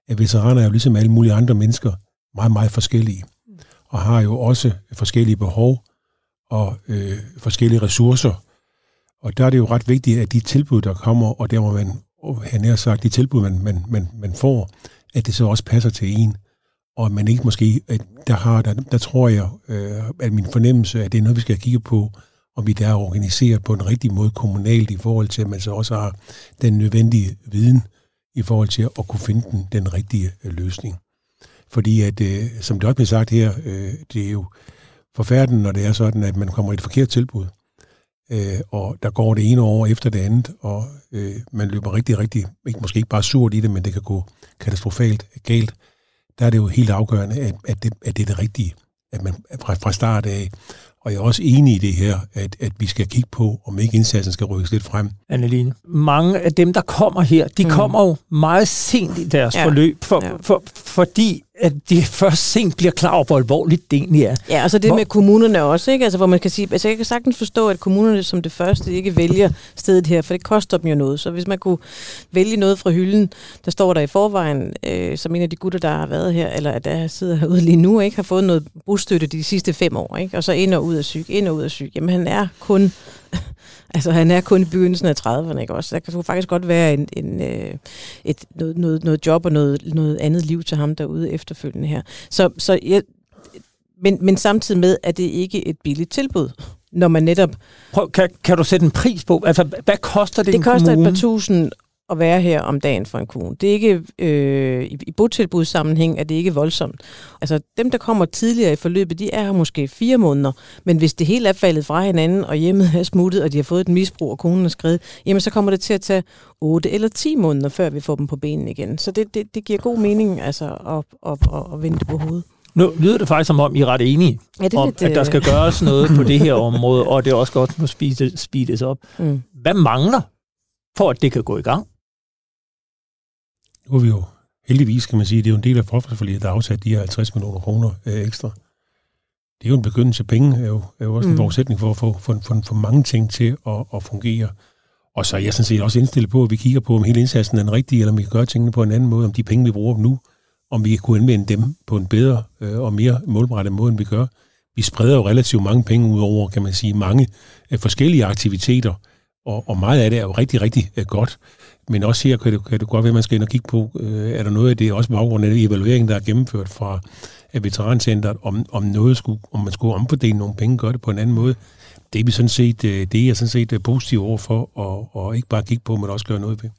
at veteraner er jo ligesom alle mulige andre mennesker meget, meget forskellige. Og har jo også forskellige behov og øh, forskellige ressourcer. Og der er det jo ret vigtigt, at de tilbud, der kommer, og der hvor man, han nær sagt, de tilbud, man, man, man, man får, at det så også passer til en. Og at man ikke måske, at der har, der, der tror jeg, øh, at min fornemmelse, at det er noget, vi skal kigge på, om vi der er organiseret på den rigtige måde kommunalt i forhold til, at man så også har den nødvendige viden i forhold til at kunne finde den, den rigtige øh, løsning. Fordi at, øh, som det også blev sagt her, øh, det er jo forfærdeligt, når det er sådan, at man kommer i et forkert tilbud, øh, og der går det ene år efter det andet, og øh, man løber rigtig, rigtig, ikke, måske ikke bare surt i det, men det kan gå katastrofalt galt. Der er det jo helt afgørende, at, at, det, at det er det rigtige, at man fra, fra start af og jeg er også enig i det her, at, at vi skal kigge på, om ikke indsatsen skal rykkes lidt frem. Anneline, mange af dem, der kommer her, de mm. kommer jo meget sent i deres ja. forløb, for, ja. for, for, fordi at de først sent bliver klar over, hvor alvorligt det egentlig er. Ja, og så det hvor... med kommunerne også, ikke? Altså, hvor man kan sige, altså jeg kan sagtens forstå, at kommunerne som det første ikke vælger stedet her, for det koster dem jo noget. Så hvis man kunne vælge noget fra hylden, der står der i forvejen, øh, som en af de gutter, der har været her, eller der sidder herude lige nu, ikke har fået noget bostøtte de sidste fem år, ikke? og så ind og ud af syg, ind og ud af syg. Jamen han er kun Altså, han er kun i begyndelsen af 30'erne, ikke også? Der kan faktisk godt være en, en, øh, et, noget, noget, noget job og noget, noget andet liv til ham derude efterfølgende her. Så, så jeg, men, men samtidig med, at det ikke et billigt tilbud, når man netop... Prøv, kan, kan du sætte en pris på? Altså, hvad koster det Det koster kommune? et par tusind at være her om dagen for en kone. Det er ikke, øh, i, i botilbudssammenhæng er det ikke voldsomt. Altså dem, der kommer tidligere i forløbet, de er her måske fire måneder, men hvis det hele er faldet fra hinanden, og hjemmet er smuttet, og de har fået et misbrug, og konen er skrevet, jamen så kommer det til at tage 8 eller 10 måneder, før vi får dem på benene igen. Så det, det, det giver god mening altså, at, at, at, at vente på hovedet. Nu lyder det faktisk som om, I er ret enige ja, det om, lidt, at der skal gøres noget på det her område, og det er også godt må speedes op. Mm. Hvad mangler for, at det kan gå i gang? Nu er vi jo heldigvis, kan man sige, det er jo en del af forsvarsforliget, der er afsat de her 50 millioner kroner øh, ekstra. Det er jo en begyndelse. Penge er jo, er jo også en mm. forudsætning for at få for, for, for mange ting til at, at fungere. Og så er jeg sådan set også indstillet på, at vi kigger på, om hele indsatsen er den rigtige, eller om vi kan gøre tingene på en anden måde, om de penge, vi bruger nu, om vi kan kunne anvende dem på en bedre øh, og mere målrettet måde, end vi gør. Vi spreder jo relativt mange penge ud over, kan man sige, mange øh, forskellige aktiviteter, og, og meget af det er jo rigtig, rigtig øh, godt. Men også her kan det, kan det godt være, at man skal ind og kigge på, øh, er der noget af det, også på baggrund af det evaluering, der er gennemført fra veterancenteret, om, om, noget skulle, om man skulle omfordele nogle penge, gøre det på en anden måde. Det er vi sådan set, øh, det er jeg sådan set øh, positiv over for, og, og ikke bare kigge på, men også gøre noget ved.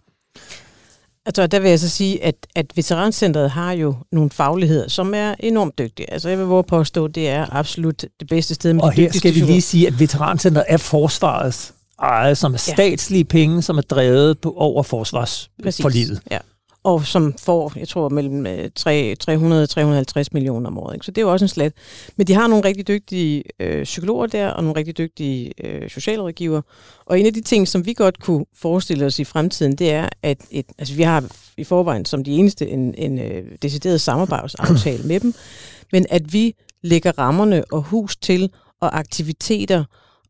Altså, der vil jeg så sige, at, at Veterancentret har jo nogle fagligheder, som er enormt dygtige. Altså, jeg vil våge påstå, det er absolut det bedste sted med Og her skal vi lige sige, at Veterancentret er forsvarets ejet, som er statslige ja. penge, som er drevet på over forsvarsforlivet. Ja. Og som får, jeg tror, mellem 300 350 millioner om året. Ikke? Så det er jo også en slat. Men de har nogle rigtig dygtige øh, psykologer der, og nogle rigtig dygtige øh, socialrådgiver. Og en af de ting, som vi godt kunne forestille os i fremtiden, det er, at et, altså, vi har i forvejen som de eneste en, en øh, decideret samarbejdsaftale med dem, men at vi lægger rammerne og hus til, og aktiviteter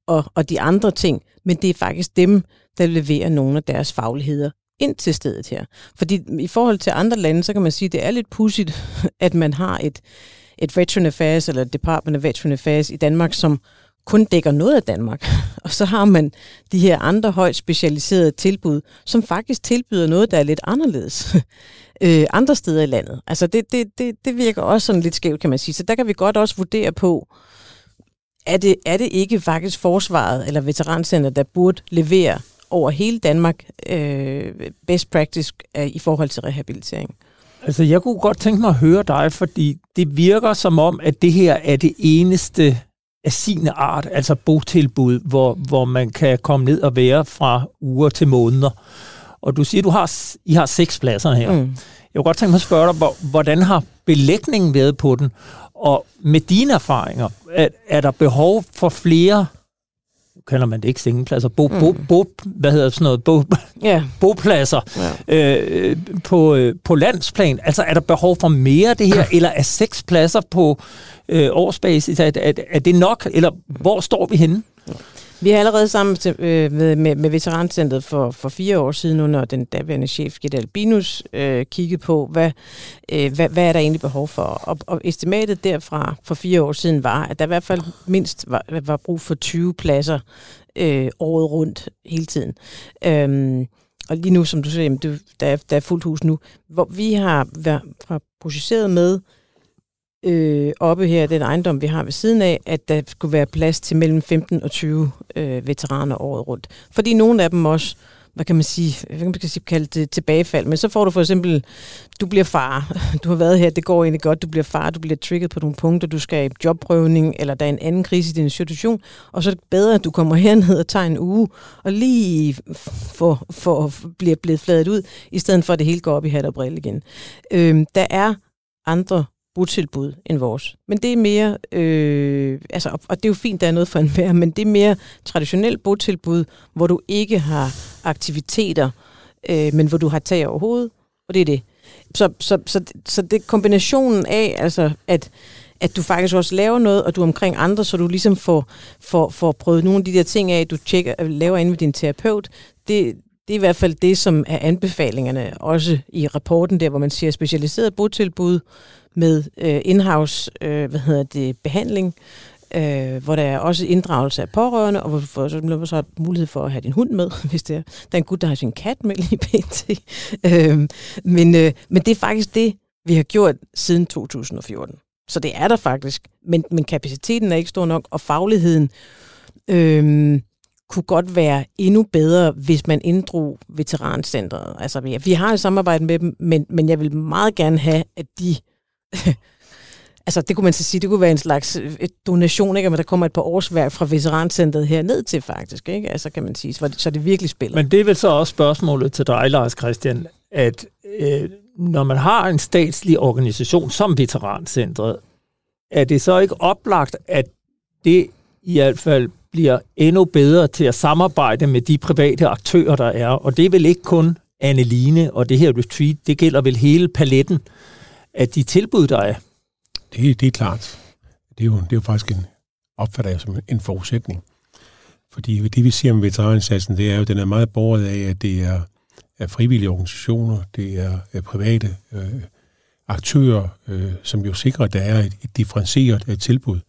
og, og de andre ting, men det er faktisk dem, der leverer nogle af deres fagligheder ind til stedet her. Fordi i forhold til andre lande, så kan man sige, at det er lidt pudsigt, at man har et, et Veteran Affairs eller et Department of Veteran Affairs i Danmark, som kun dækker noget af Danmark. Og så har man de her andre højt specialiserede tilbud, som faktisk tilbyder noget, der er lidt anderledes øh, andre steder i landet. Altså det, det, det, det virker også sådan lidt skævt, kan man sige. Så der kan vi godt også vurdere på, er det, er det ikke faktisk forsvaret eller veterancenter, der burde levere over hele Danmark øh, best practice øh, i forhold til rehabilitering? Altså, jeg kunne godt tænke mig at høre dig, fordi det virker som om, at det her er det eneste af sin art, altså botilbud, hvor, hvor man kan komme ned og være fra uger til måneder. Og du siger, du har, I har seks pladser her. Mm. Jeg kunne godt tænke mig at spørge dig, hvordan har belægningen været på den? Og med dine erfaringer, er, er der behov for flere kalder man det ikke sengepladser, bo, bo, mm. bo, hvad hedder sådan noget, bo, yeah. bopladser ja. øh, på, øh, på landsplan. Altså er der behov for mere det her, eller er seks pladser på øh, årsbasis, er, er, er det nok, eller hvor står vi henne? Vi har allerede sammen øh, med, med, med Veterancentret for, for fire år siden under den daværende chef, Gitte Albinus, øh, kigget på, hvad, øh, hvad, hvad er der egentlig behov for. Og, og estimatet derfra for fire år siden var, at der i hvert fald mindst var, var brug for 20 pladser øh, året rundt hele tiden. Øhm, og lige nu, som du siger, det, der, er, der er fuldt hus nu, hvor vi har, har projiceret med øh, oppe her, den ejendom, vi har ved siden af, at der skulle være plads til mellem 15 og 20 øh, veteraner året rundt. Fordi nogle af dem også, hvad kan man sige, hvad kan man sige, kalde det tilbagefald, men så får du for eksempel, du bliver far, du har været her, det går egentlig godt, du bliver far, du bliver trigget på nogle punkter, du skal i jobprøvning, eller der er en anden krise i din situation, og så er det bedre, at du kommer herned og tager en uge, og lige for, for, bliver blevet fladet ud, i stedet for at det hele går op i hat og brille igen. Øhm, der er andre botilbud end vores. Men det er mere, øh, altså, og det er jo fint, der er noget for enhver, men det er mere traditionelt botilbud, hvor du ikke har aktiviteter, øh, men hvor du har tag over hovedet, og det er det. Så, så, så, så det er kombinationen af, altså, at, at du faktisk også laver noget, og du er omkring andre, så du ligesom får, får, får prøvet nogle af de der ting af, du tjekker, laver inde med din terapeut, det, det er i hvert fald det, som er anbefalingerne, også i rapporten der, hvor man siger specialiseret botilbud, med øh, in-house øh, hvad hedder det, behandling, øh, hvor der er også inddragelse af pårørende, og hvor du så har mulighed for at have din hund med, hvis det er. Der er en gut, der har sin kat med lige pt. øh, men, øh, men det er faktisk det, vi har gjort siden 2014. Så det er der faktisk, men, men kapaciteten er ikke stor nok, og fagligheden øh, kunne godt være endnu bedre, hvis man inddrog veterancentret. Altså, vi, vi har et samarbejde med dem, men, men jeg vil meget gerne have, at de altså det kunne man så sige, det kunne være en slags øh, donation, ikke? Men der kommer et par årsværk fra veterancentret her ned til faktisk, ikke? Altså kan man sige, så, så det virkelig spiller. Men det er vel så også spørgsmålet til dig, Lars Christian, at øh, når man har en statslig organisation som Veterancentret, er det så ikke oplagt, at det i hvert fald bliver endnu bedre til at samarbejde med de private aktører, der er. Og det er vel ikke kun Anneline og det her retreat, det gælder vel hele paletten af de tilbud, der er? Det, det er klart. Det er, jo, det er jo faktisk en, opfatter jeg som en forudsætning. Fordi det, vi siger om veteranindsatsen, det er jo, at den er meget borget af, at det er, er frivillige organisationer, det er, er private øh, aktører, øh, som jo sikrer, at der er et, et differentieret et tilbud.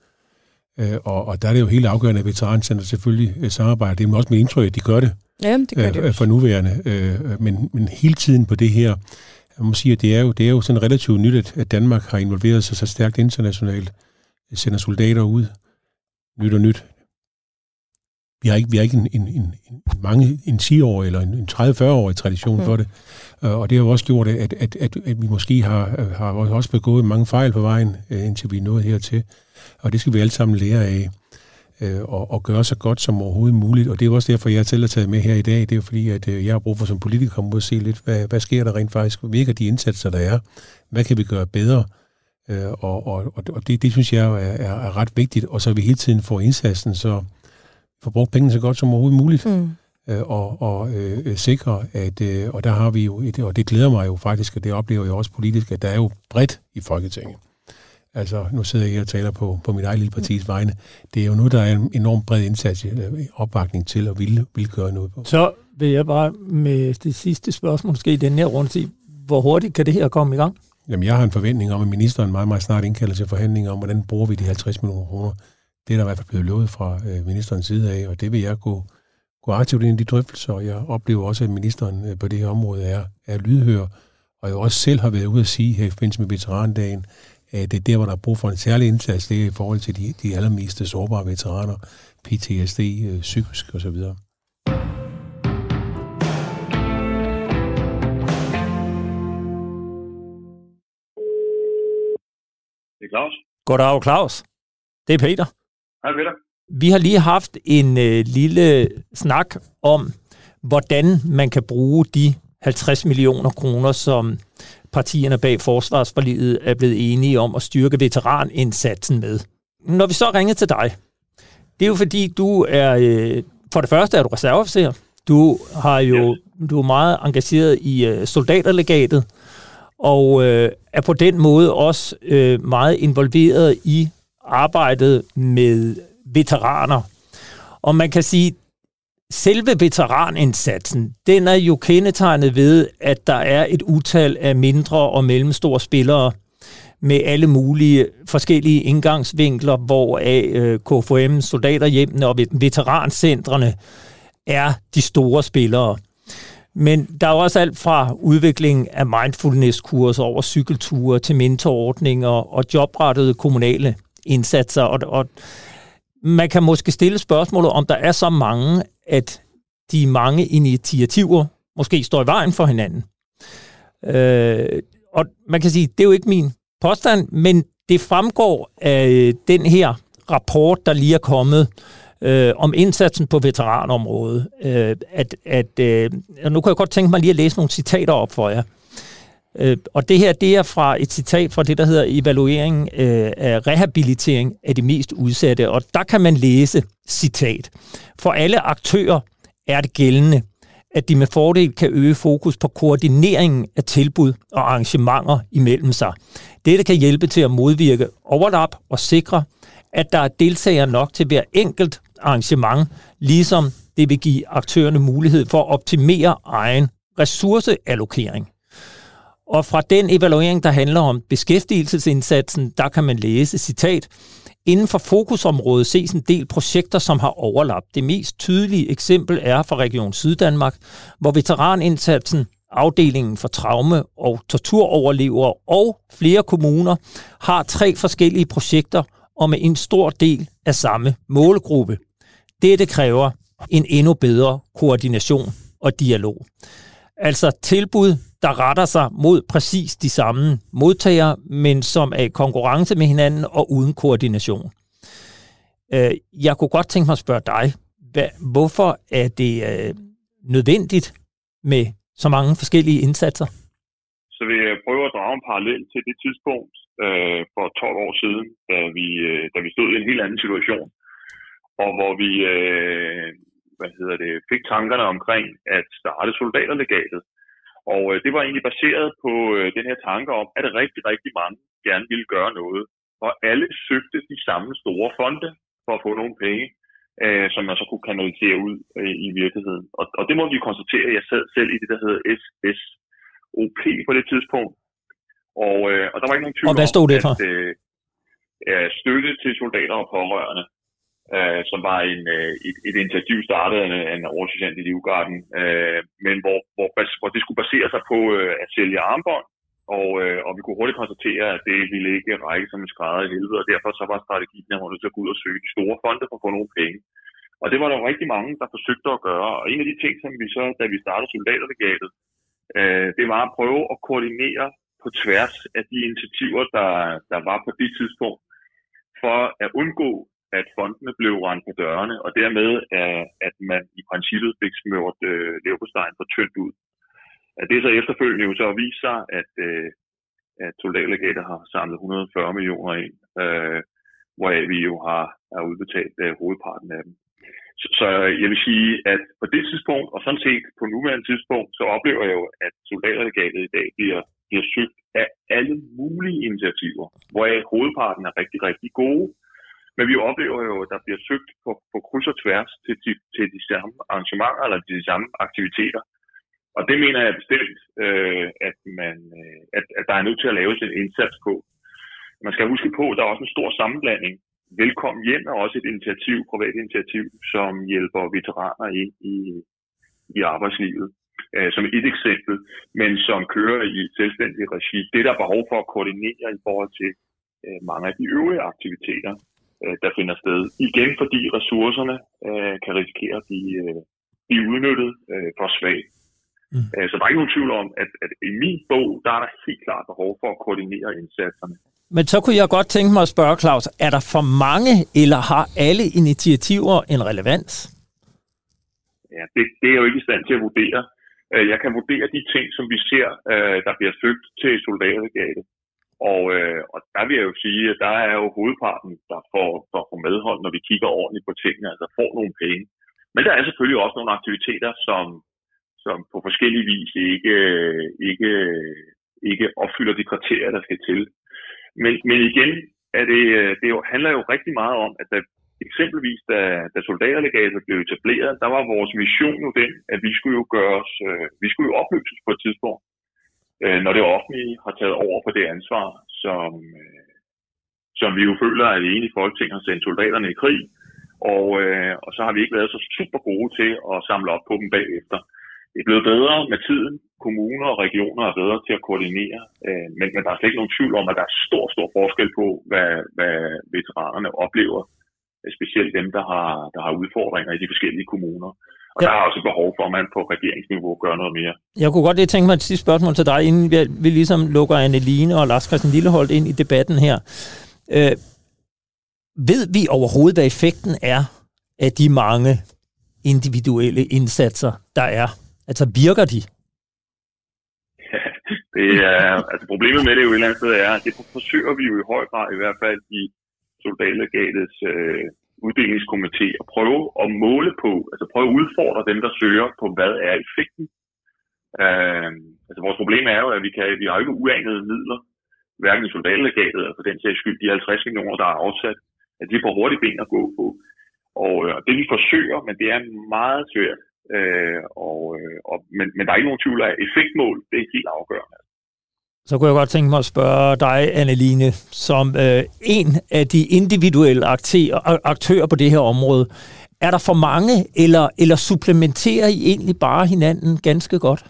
Øh, og, og der er det jo helt afgørende, at veterancenter selvfølgelig øh, samarbejder. Det er også mit indtryk, at de gør det. Ja, det gør øh, For nuværende. Øh, men, men hele tiden på det her jeg må sige, at det er jo, det er jo sådan relativt nyt, at Danmark har involveret sig så stærkt internationalt, sender soldater ud, nyt og nyt. Vi har ikke, vi har ikke en, en, en, en, mange, en 10-årig eller en, en 30-40-årig tradition mm. for det. Og det har jo også gjort, at, at, at, at vi måske har, har også begået mange fejl på vejen, øh, indtil vi er nået hertil. Og det skal vi alle sammen lære af øh, og, og gøre så godt som overhovedet muligt. Og det er også derfor, jeg er taget med her i dag. Det er fordi, at øh, jeg har brug for som politiker at komme ud og se lidt, hvad, hvad sker der rent faktisk? Virker de indsatser, der er? Hvad kan vi gøre bedre? Øh, og og, og det, det synes jeg er, er, er ret vigtigt. Og så vi hele tiden får indsatsen, så får brugt pengene så godt som overhovedet muligt. Mm. Øh, og, og øh, sikre, at, øh, og der har vi jo, et, og det glæder mig jo faktisk, og det oplever jeg også politisk, at der er jo bredt i Folketinget. Altså, nu sidder jeg og taler på, på mit eget lille partis vegne. Det er jo nu, der er en enorm bred indsats, øh, opbakning til at ville, ville gøre noget på. Så vil jeg bare med det sidste spørgsmål, måske i den her runde, sige, hvor hurtigt kan det her komme i gang? Jamen, jeg har en forventning om, at ministeren meget, meget snart indkalder til forhandlinger om, hvordan bruger vi de 50 millioner kroner. Det er der i hvert fald blevet lovet fra øh, ministerens side af, og det vil jeg gå, gå aktivt ind i de drøftelser, og jeg oplever også, at ministeren øh, på det her område er, er lydhør, og jeg også selv har været ude at sige her i forbindelse med veterandagen, at det er der, hvor der er brug for en særlig indsats, det er i forhold til de, de allermest sårbare veteraner, PTSD, øh, psykisk osv. Det er Claus. Goddag, Claus. Det er Peter. Hej, Peter. Vi har lige haft en øh, lille snak om, hvordan man kan bruge de 50 millioner kroner, som partierne bag forsvarsforliget er blevet enige om at styrke veteranindsatsen med. Når vi så ringede til dig, det er jo fordi, du er, øh, for det første er du reserveofficer, du har jo du er meget engageret i øh, soldaterlegatet, og øh, er på den måde også øh, meget involveret i arbejdet med veteraner. Og man kan sige, selve veteranindsatsen, den er jo kendetegnet ved, at der er et utal af mindre og mellemstore spillere med alle mulige forskellige indgangsvinkler, hvor af øh, KFM, soldaterhjemmene og veterancentrene er de store spillere. Men der er også alt fra udvikling af mindfulness-kurser over cykelture til mentorordninger og jobrettede kommunale indsatser. Og, og man kan måske stille spørgsmålet, om der er så mange, at de mange initiativer måske står i vejen for hinanden. Øh, og man kan sige, det er jo ikke min påstand, men det fremgår af den her rapport, der lige er kommet øh, om indsatsen på veteranområdet, øh, at, at øh, nu kan jeg godt tænke mig lige at læse nogle citater op for jer. Øh, Øh, og det her, det er fra et citat fra det, der hedder evaluering øh, af rehabilitering af de mest udsatte. Og der kan man læse, citat, for alle aktører er det gældende, at de med fordel kan øge fokus på koordineringen af tilbud og arrangementer imellem sig. Dette kan hjælpe til at modvirke overlap og sikre, at der er deltagere nok til hver enkelt arrangement, ligesom det vil give aktørerne mulighed for at optimere egen ressourceallokering. Og fra den evaluering, der handler om beskæftigelsesindsatsen, der kan man læse, citat, Inden for fokusområdet ses en del projekter, som har overlap. Det mest tydelige eksempel er fra Region Syddanmark, hvor veteranindsatsen, afdelingen for traume- og torturoverlevere og flere kommuner har tre forskellige projekter og med en stor del af samme målgruppe. Dette kræver en endnu bedre koordination og dialog. Altså tilbud, der retter sig mod præcis de samme modtagere, men som er i konkurrence med hinanden og uden koordination. Øh, jeg kunne godt tænke mig at spørge dig, hvorfor er det øh, nødvendigt med så mange forskellige indsatser? Så vil jeg prøve at drage en parallel til det tidspunkt øh, for 12 år siden, da vi, øh, da vi stod i en helt anden situation, og hvor vi øh, hvad hedder det, fik tankerne omkring at starte soldaterlegatet. Og øh, det var egentlig baseret på øh, den her tanke om, at rigtig, rigtig mange gerne ville gøre noget. Og alle søgte de samme store fonde for at få nogle penge, øh, som man så kunne kanalisere ud øh, i virkeligheden. Og, og det må vi konstatere. Jeg sad selv i det, der hedder SSOP på det tidspunkt. Og, øh, og der var ikke nogen tvivl og hvad stod det for? At, øh, støtte til soldater og pårørende øh, som var en, øh, et, et initiativ startet af en, en i Livgarden, øh, men hvor, hvor, hvor det skulle basere sig på øh, at sælge armbånd, og, øh, og vi kunne hurtigt konstatere, at det ville ikke række som en skrædder i helvede, og derfor så var strategien, at man nødt til at gå ud og søge de store fonde for at få nogle penge. Og det var der rigtig mange, der forsøgte at gøre. Og en af de ting, som vi så, da vi startede soldaterlegatet, øh, det var at prøve at koordinere på tværs af de initiativer, der, der var på det tidspunkt, for at undgå at fondene blev rendt på dørene, og dermed øh, at man i princippet fik smørt øh, leverpostejen for tyndt ud. At det så efterfølgende jo så vist sig, at, øh, at soldatlegater har samlet 140 millioner ind, øh, hvoraf vi jo har, har udbetalt øh, hovedparten af dem. Så, så jeg vil sige, at på det tidspunkt, og sådan set på nuværende tidspunkt, så oplever jeg jo, at soldaterlegatet i dag bliver, bliver søgt af alle mulige initiativer, hvoraf hovedparten er rigtig, rigtig gode, men vi oplever jo, at der bliver søgt på, på kryds og tværs til, til, til de samme arrangementer eller de samme aktiviteter. Og det mener jeg bestemt, øh, at, man, øh, at, at der er nødt til at laves en indsats på. Man skal huske på, at der er også en stor sammenblanding. Velkommen hjem er også et initiativ, privat initiativ, som hjælper veteraner ind i, i arbejdslivet øh, som et eksempel, men som kører i et selvstændigt regi. Det er der behov for at koordinere i forhold til øh, mange af de øvrige aktiviteter, øh, der finder sted. Igen fordi ressourcerne øh, kan risikere at blive, øh, blive udnyttet øh, for svagt. Mm. Øh, så der er ikke nogen tvivl om, at, at i min bog, der er der helt klart behov for at koordinere indsatserne. Men så kunne jeg godt tænke mig at spørge, Claus, er der for mange, eller har alle initiativer en relevans? Ja, det, det er jeg jo ikke i stand til at vurdere. Øh, jeg kan vurdere de ting, som vi ser, øh, der bliver søgt til soldaterlegatet. Og, øh, og der vil jeg jo sige, at der er jo hovedparten, der får, der får medhold, når vi kigger ordentligt på tingene, altså får nogle penge. Men der er selvfølgelig også nogle aktiviteter, som, som på forskellige vis ikke, ikke, ikke opfylder de kriterier, der skal til. Men, men igen, er det, det jo, handler jo rigtig meget om, at der, eksempelvis da, da soldaterlegatet blev etableret, der var vores vision jo den, at vi skulle jo gøre os, øh, vi skulle jo opløses på et tidspunkt, øh, når det offentlige har taget over på det ansvar, som, øh, som vi jo føler, at det enige folketing har sendt soldaterne i krig, og, øh, og så har vi ikke været så super gode til at samle op på dem bagefter. Det er blevet bedre med tiden. Kommuner og regioner er bedre til at koordinere, øh, men, men der er slet ikke nogen tvivl om, at der er stor, stor forskel på, hvad, hvad veteranerne oplever, øh, specielt dem, der har, der har udfordringer i de forskellige kommuner. Og ja. der er også behov for, at man på regeringsniveau gør noget mere. Jeg kunne godt lige tænke mig et sidste spørgsmål til dig, inden vi, vi ligesom lukker Anne-Line og Lars Christian Lilleholdt ind i debatten her. Øh, ved vi overhovedet, hvad effekten er af de mange individuelle indsatser, der er? Altså virker de? Det er, altså problemet med det jo et eller andet sted er, at det forsøger vi jo i høj grad i hvert fald i soldatlegatets øh, uddelingskomité at prøve at måle på, altså prøve at udfordre dem, der søger på, hvad er effekten. Øh, altså vores problem er jo, at vi, kan, vi har ikke uanede midler, hverken i soldatlegatet, eller for den sags skyld, de 50 millioner, der er afsat, at de får hurtigt ben at gå på. Og øh, det vi forsøger, men det er meget svært. Øh, og, øh, og, men, men der er ikke nogen tvivl af, at effektmål, det er helt afgørende. Så kunne jeg godt tænke mig at spørge dig, Anneline, som øh, en af de individuelle aktører, aktører på det her område. Er der for mange, eller, eller supplementerer I egentlig bare hinanden ganske godt?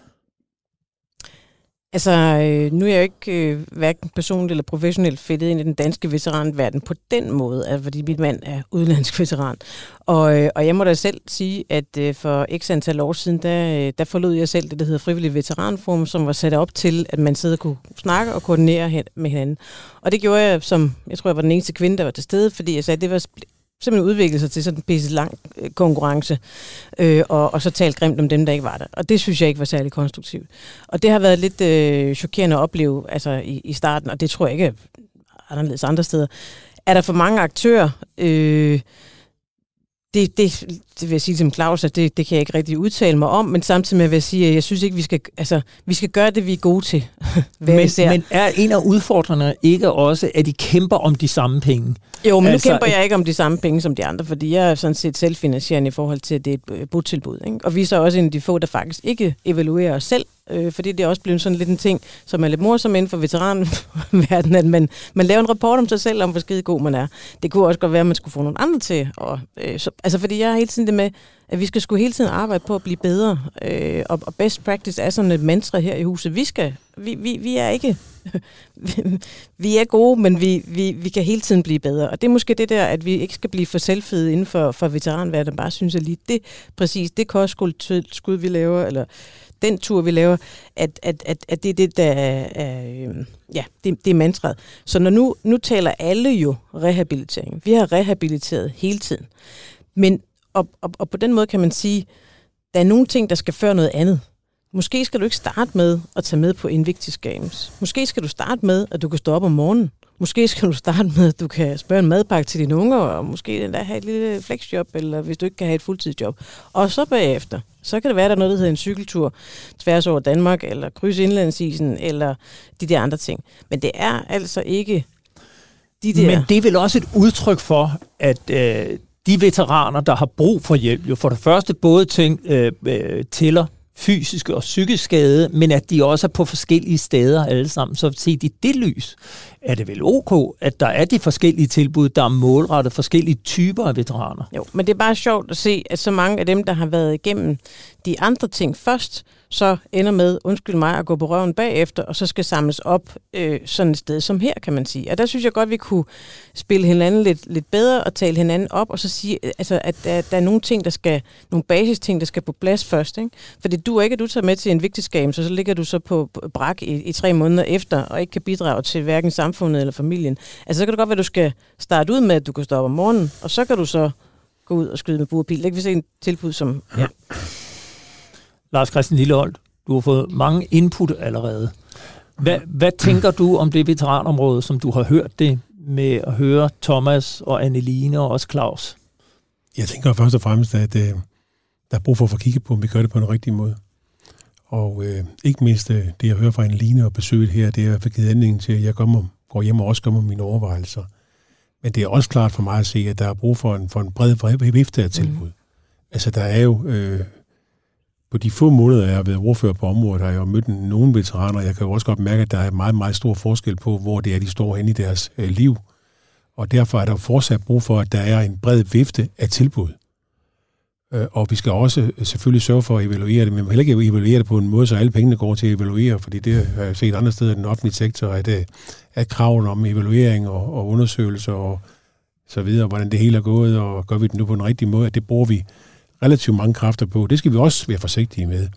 Altså, øh, nu er jeg jo ikke øh, hverken personligt eller professionelt fedtet ind i den danske veteranverden på den måde, altså, fordi min mand er udenlandsk veteran. Og, øh, og jeg må da selv sige, at øh, for x antal år siden, der, øh, der forlod jeg selv det, der hedder Frivillig Veteranforum, som var sat op til, at man sidder og kunne snakke og koordinere hen, med hinanden. Og det gjorde jeg som, jeg tror, jeg var den eneste kvinde, der var til stede, fordi jeg sagde, at det var simpelthen udviklet sig til sådan en pisse lang øh, konkurrence, øh, og, og så talt grimt om dem, der ikke var der. Og det synes jeg ikke var særlig konstruktivt. Og det har været lidt øh, chokerende at opleve altså, i, i starten, og det tror jeg ikke er anderledes andre steder. Er der for mange aktører? Øh, det, det, det vil jeg sige til Claus, at det, det kan jeg ikke rigtig udtale mig om, men samtidig med vil jeg sige, at jeg synes ikke, vi skal, altså, vi skal gøre det, vi er gode til. men, men er en af udfordrende ikke også, at de kæmper om de samme penge? Jo, men altså, nu kæmper jeg ikke om de samme penge som de andre, fordi jeg er sådan set selvfinansierende i forhold til, at det er et botilbud. Ikke? Og vi er så også en af de få, der faktisk ikke evaluerer os selv øh, fordi det er også blevet sådan lidt en ting, som er lidt morsom inden for veteranverdenen, at man, man laver en rapport om sig selv, om hvor skide god man er. Det kunne også godt være, at man skulle få nogle andre til. Og, øh, så, altså, fordi jeg er hele tiden det med, at vi skal sgu hele tiden arbejde på at blive bedre. Øh, og, og best practice er sådan et mantra her i huset. Vi skal, vi, vi, vi er ikke, vi er gode, men vi, vi, vi kan hele tiden blive bedre. Og det er måske det der, at vi ikke skal blive for selvfede inden for, for veteranverdenen, bare synes, jeg lige det, præcis det kostskud, vi laver, eller den tur, vi laver, at, at, at, at det er det, der er, øh, ja, det, det er mantraet. Så når nu, nu taler alle jo rehabilitering. Vi har rehabiliteret hele tiden. Men, og, og, og på den måde kan man sige, der er nogle ting, der skal føre noget andet. Måske skal du ikke starte med at tage med på Invictus Games. Måske skal du starte med, at du kan stå op om morgenen. Måske skal du starte med, at du kan spørge en madpakke til dine unger, og måske endda have et lille flexjob, eller hvis du ikke kan have et fuldtidsjob. Og så bagefter, så kan det være, at der er noget, der hedder en cykeltur tværs over Danmark, eller kryds indlandsisen, eller de der andre ting. Men det er altså ikke de der... Men det er vel også et udtryk for, at øh, de veteraner, der har brug for hjælp, jo for det første både ting, øh, øh, tæller fysiske og psykisk skade, men at de også er på forskellige steder alle sammen. Så set i det lys, er det vel ok, at der er de forskellige tilbud, der er målrettet forskellige typer af veteraner. Jo, men det er bare sjovt at se, at så mange af dem, der har været igennem de andre ting først, så ender med, undskyld mig, at gå på røven bagefter, og så skal samles op øh, sådan et sted som her, kan man sige. Og der synes jeg godt, vi kunne spille hinanden lidt, lidt bedre og tale hinanden op, og så sige, øh, altså, at der, der er nogle ting, der skal, nogle basisting, der skal på plads først. Ikke? For det du ikke, at du tager med til en vigtig skam, så, så ligger du så på brak i, i tre måneder efter, og ikke kan bidrage til hverken samfundet eller familien. Altså så kan det godt være, at du skal starte ud med, at du kan stå op om morgenen, og så kan du så gå ud og skyde med burpil. Det kan vi se en tilbud som... Ja. Lars Christian Lilleholdt, Du har fået mange input allerede. Hvad, hvad tænker du om det veteranområde, som du har hørt det med at høre Thomas og Anneline og også Claus? Jeg tænker først og fremmest, at øh, der er brug for at få kigget på, om vi gør det på en rigtig måde. Og øh, ikke mindst øh, det, jeg hører fra Anneline og besøget her, det er givet anledning til, at jeg kommer, går hjem og også gør mine overvejelser. Men det er også klart for mig at se, at der er brug for en, for en bred vifte af tilbud. Mm. Altså, der er jo... Øh, på de få måneder, jeg har været ordfører på området, har jeg jo mødt nogle veteraner. Jeg kan jo også godt mærke, at der er meget, meget stor forskel på, hvor det er, de står hen i deres øh, liv. Og derfor er der fortsat brug for, at der er en bred vifte af tilbud. Øh, og vi skal også øh, selvfølgelig sørge for at evaluere det, men heller ikke evaluere det på en måde, så alle pengene går til at evaluere, fordi det har jeg set andre steder i den offentlige sektor, at, øh, at kraven om evaluering og, og undersøgelser og så videre, hvordan det hele er gået, og gør vi det nu på den rigtige måde, at det bruger vi relativt mange kræfter på. Det skal vi også være forsigtige med.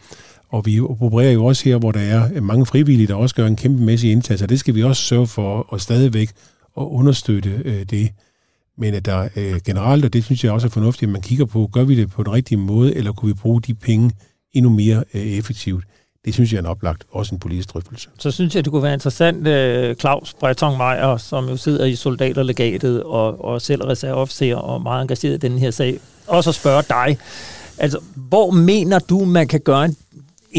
Og vi opererer jo også her, hvor der er mange frivillige, der også gør en kæmpemæssig indsats, og det skal vi også sørge for at stadigvæk at understøtte øh, det. Men at der øh, generelt, og det synes jeg også er fornuftigt, at man kigger på, gør vi det på den rigtige måde, eller kunne vi bruge de penge endnu mere øh, effektivt? Det synes jeg er en oplagt, også en politisk drøftelse. Så synes jeg, det kunne være interessant, øh, Claus Breton Meyer, som jo sidder i soldaterlegatet og, og selv er reserveofficer og meget engageret i den her sag, også at spørge dig, altså, hvor mener du, man kan gøre en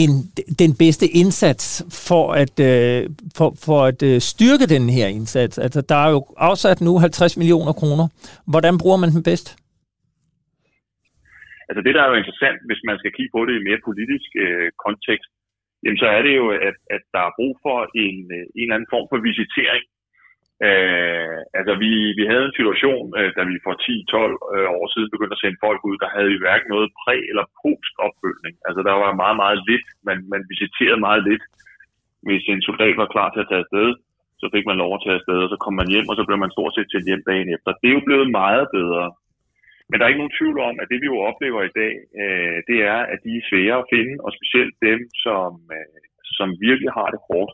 en, den bedste indsats for at, øh, for, for at øh, styrke den her indsats? Altså, der er jo afsat nu 50 millioner kroner. Hvordan bruger man den bedst? Altså det, der er jo interessant, hvis man skal kigge på det i mere politisk øh, kontekst, jamen så er det jo, at, at der er brug for en, øh, en eller anden form for visitering Øh, altså, vi, vi havde en situation, øh, da vi for 10-12 øh, år siden begyndte at sende folk ud, der havde vi hverken noget præ- eller post-opfølgning. Altså, der var meget, meget lidt. Man, man visiterede meget lidt. Hvis en soldat var klar til at tage afsted, så fik man lov at tage afsted, og så kom man hjem, og så blev man stort set til hjem dagen efter. Det er jo blevet meget bedre. Men der er ikke nogen tvivl om, at det vi jo oplever i dag, øh, det er, at de er svære at finde, og specielt dem, som, øh, som virkelig har det hårdt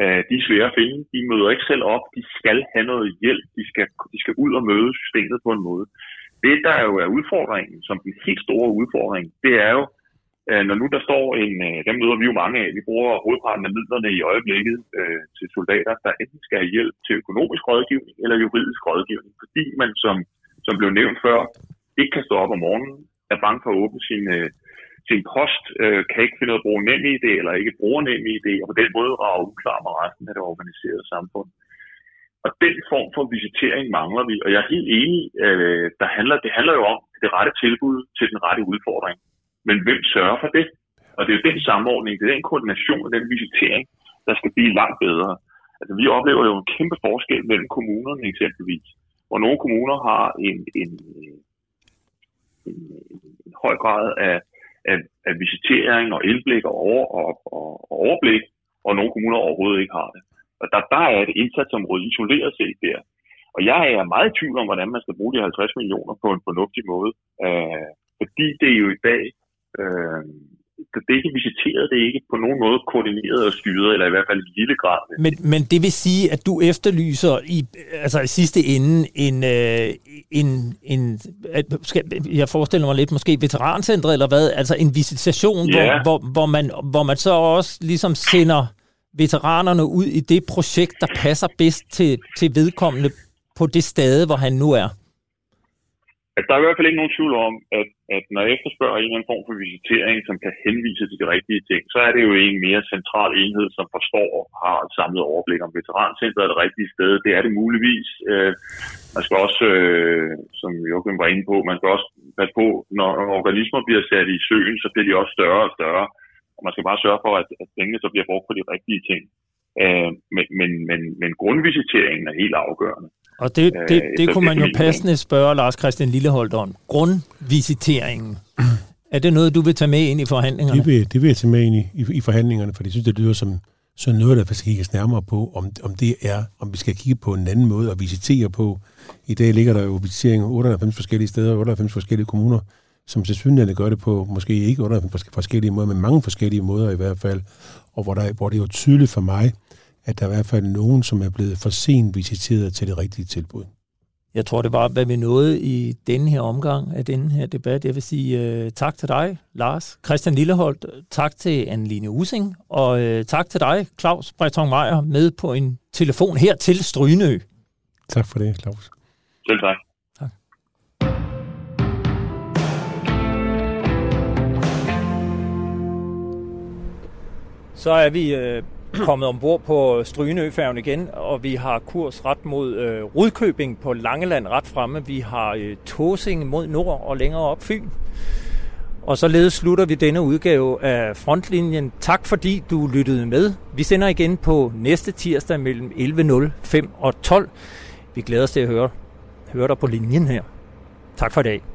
Øh, de er svære at finde. De møder ikke selv op. De skal have noget hjælp. De skal, de skal ud og møde systemet på en måde. Det, der jo er udfordringen, som den helt store udfordring, det er jo, øh, når nu der står en, øh, dem møder vi jo mange af, vi bruger hovedparten af midlerne i øjeblikket øh, til soldater, der enten skal have hjælp til økonomisk rådgivning eller juridisk rådgivning, fordi man, som, som blev nævnt før, ikke kan stå op om morgenen, er bange for at åbne sin, øh, sin post øh, kan ikke finde ud af at bruge nem idé, eller ikke bruger nem idé, og på den måde rager uklar med resten af det organiserede samfund. Og den form for visitering mangler vi, og jeg er helt enig, øh, der handler, det handler jo om det rette tilbud til den rette udfordring. Men hvem sørger for det? Og det er jo den samordning, det er den koordination og den visitering, der skal blive langt bedre. Altså vi oplever jo en kæmpe forskel mellem kommunerne eksempelvis, hvor nogle kommuner har en, en, en, en, høj grad af af, af visitering og indblik og, over, og, og, og overblik, og nogle kommuner overhovedet ikke har det. Og der, der er et indsatsområde isoleret set der. Og jeg er meget i tvivl om, hvordan man skal bruge de 50 millioner på en fornuftig måde. Øh, fordi det er jo i dag øh, det er ikke visiteret, det er ikke på nogen måde koordineret og styret, eller i hvert fald i lille grad. Men, men det vil sige, at du efterlyser i, altså i sidste ende en, øh, en, en at, skal, jeg forestiller mig lidt måske veterancentret eller hvad, altså en visitation, yeah. hvor, hvor, hvor, man, hvor man så også ligesom sender veteranerne ud i det projekt, der passer bedst til, til vedkommende på det sted, hvor han nu er. Altså, der er i hvert fald ikke nogen tvivl om, at, at når jeg efterspørger en eller anden form for visitering, som kan henvise til de rigtige ting, så er det jo en mere central enhed, som forstår og har et samlet overblik om veterancenteret er det rigtige sted. Det er det muligvis. Øh, man skal også, øh, som Joachim var inde på, man skal også passe på, når organismer bliver sat i søen, så bliver de også større og større. Og man skal bare sørge for, at, at pengene så bliver brugt på de rigtige ting. Øh, men, men, men, men grundvisiteringen er helt afgørende. Og det, det, det, det kunne man jo passende spørge Lars Christian Lilleholdt om. Grundvisiteringen. Er det noget, du vil tage med ind i forhandlingerne? Det vil, det vil jeg tage med ind i, i, i forhandlingerne, for jeg synes, det lyder som så noget, der skal kigges nærmere på, om, om det er, om vi skal kigge på en anden måde at visitere på. I dag ligger der jo visitering 98 forskellige steder, 98 forskellige kommuner, som til synligheden gør det på måske ikke 98 forskellige måder, men mange forskellige måder i hvert fald, og hvor, der, hvor det er jo tydeligt for mig, at der er i hvert fald nogen, som er blevet for sent visiteret til det rigtige tilbud. Jeg tror, det var, hvad vi nåede i denne her omgang af denne her debat. Jeg vil sige uh, tak til dig, Lars. Christian Lilleholdt, tak til Anne-Line Using, og uh, tak til dig, Claus Breton Meier, med på en telefon her til Strynø. Tak for det, Claus. Selv tak. Tak. Så er vi øh, kommet ombord på Stryneøfærgen igen, og vi har kurs ret mod øh, Rudkøbing på Langeland ret fremme. Vi har øh, Tåsing mod nord og længere op Fyn. Og således slutter vi denne udgave af Frontlinjen. Tak fordi du lyttede med. Vi sender igen på næste tirsdag mellem 11.05 og 12. Vi glæder os til at høre, høre dig på linjen her. Tak for i dag.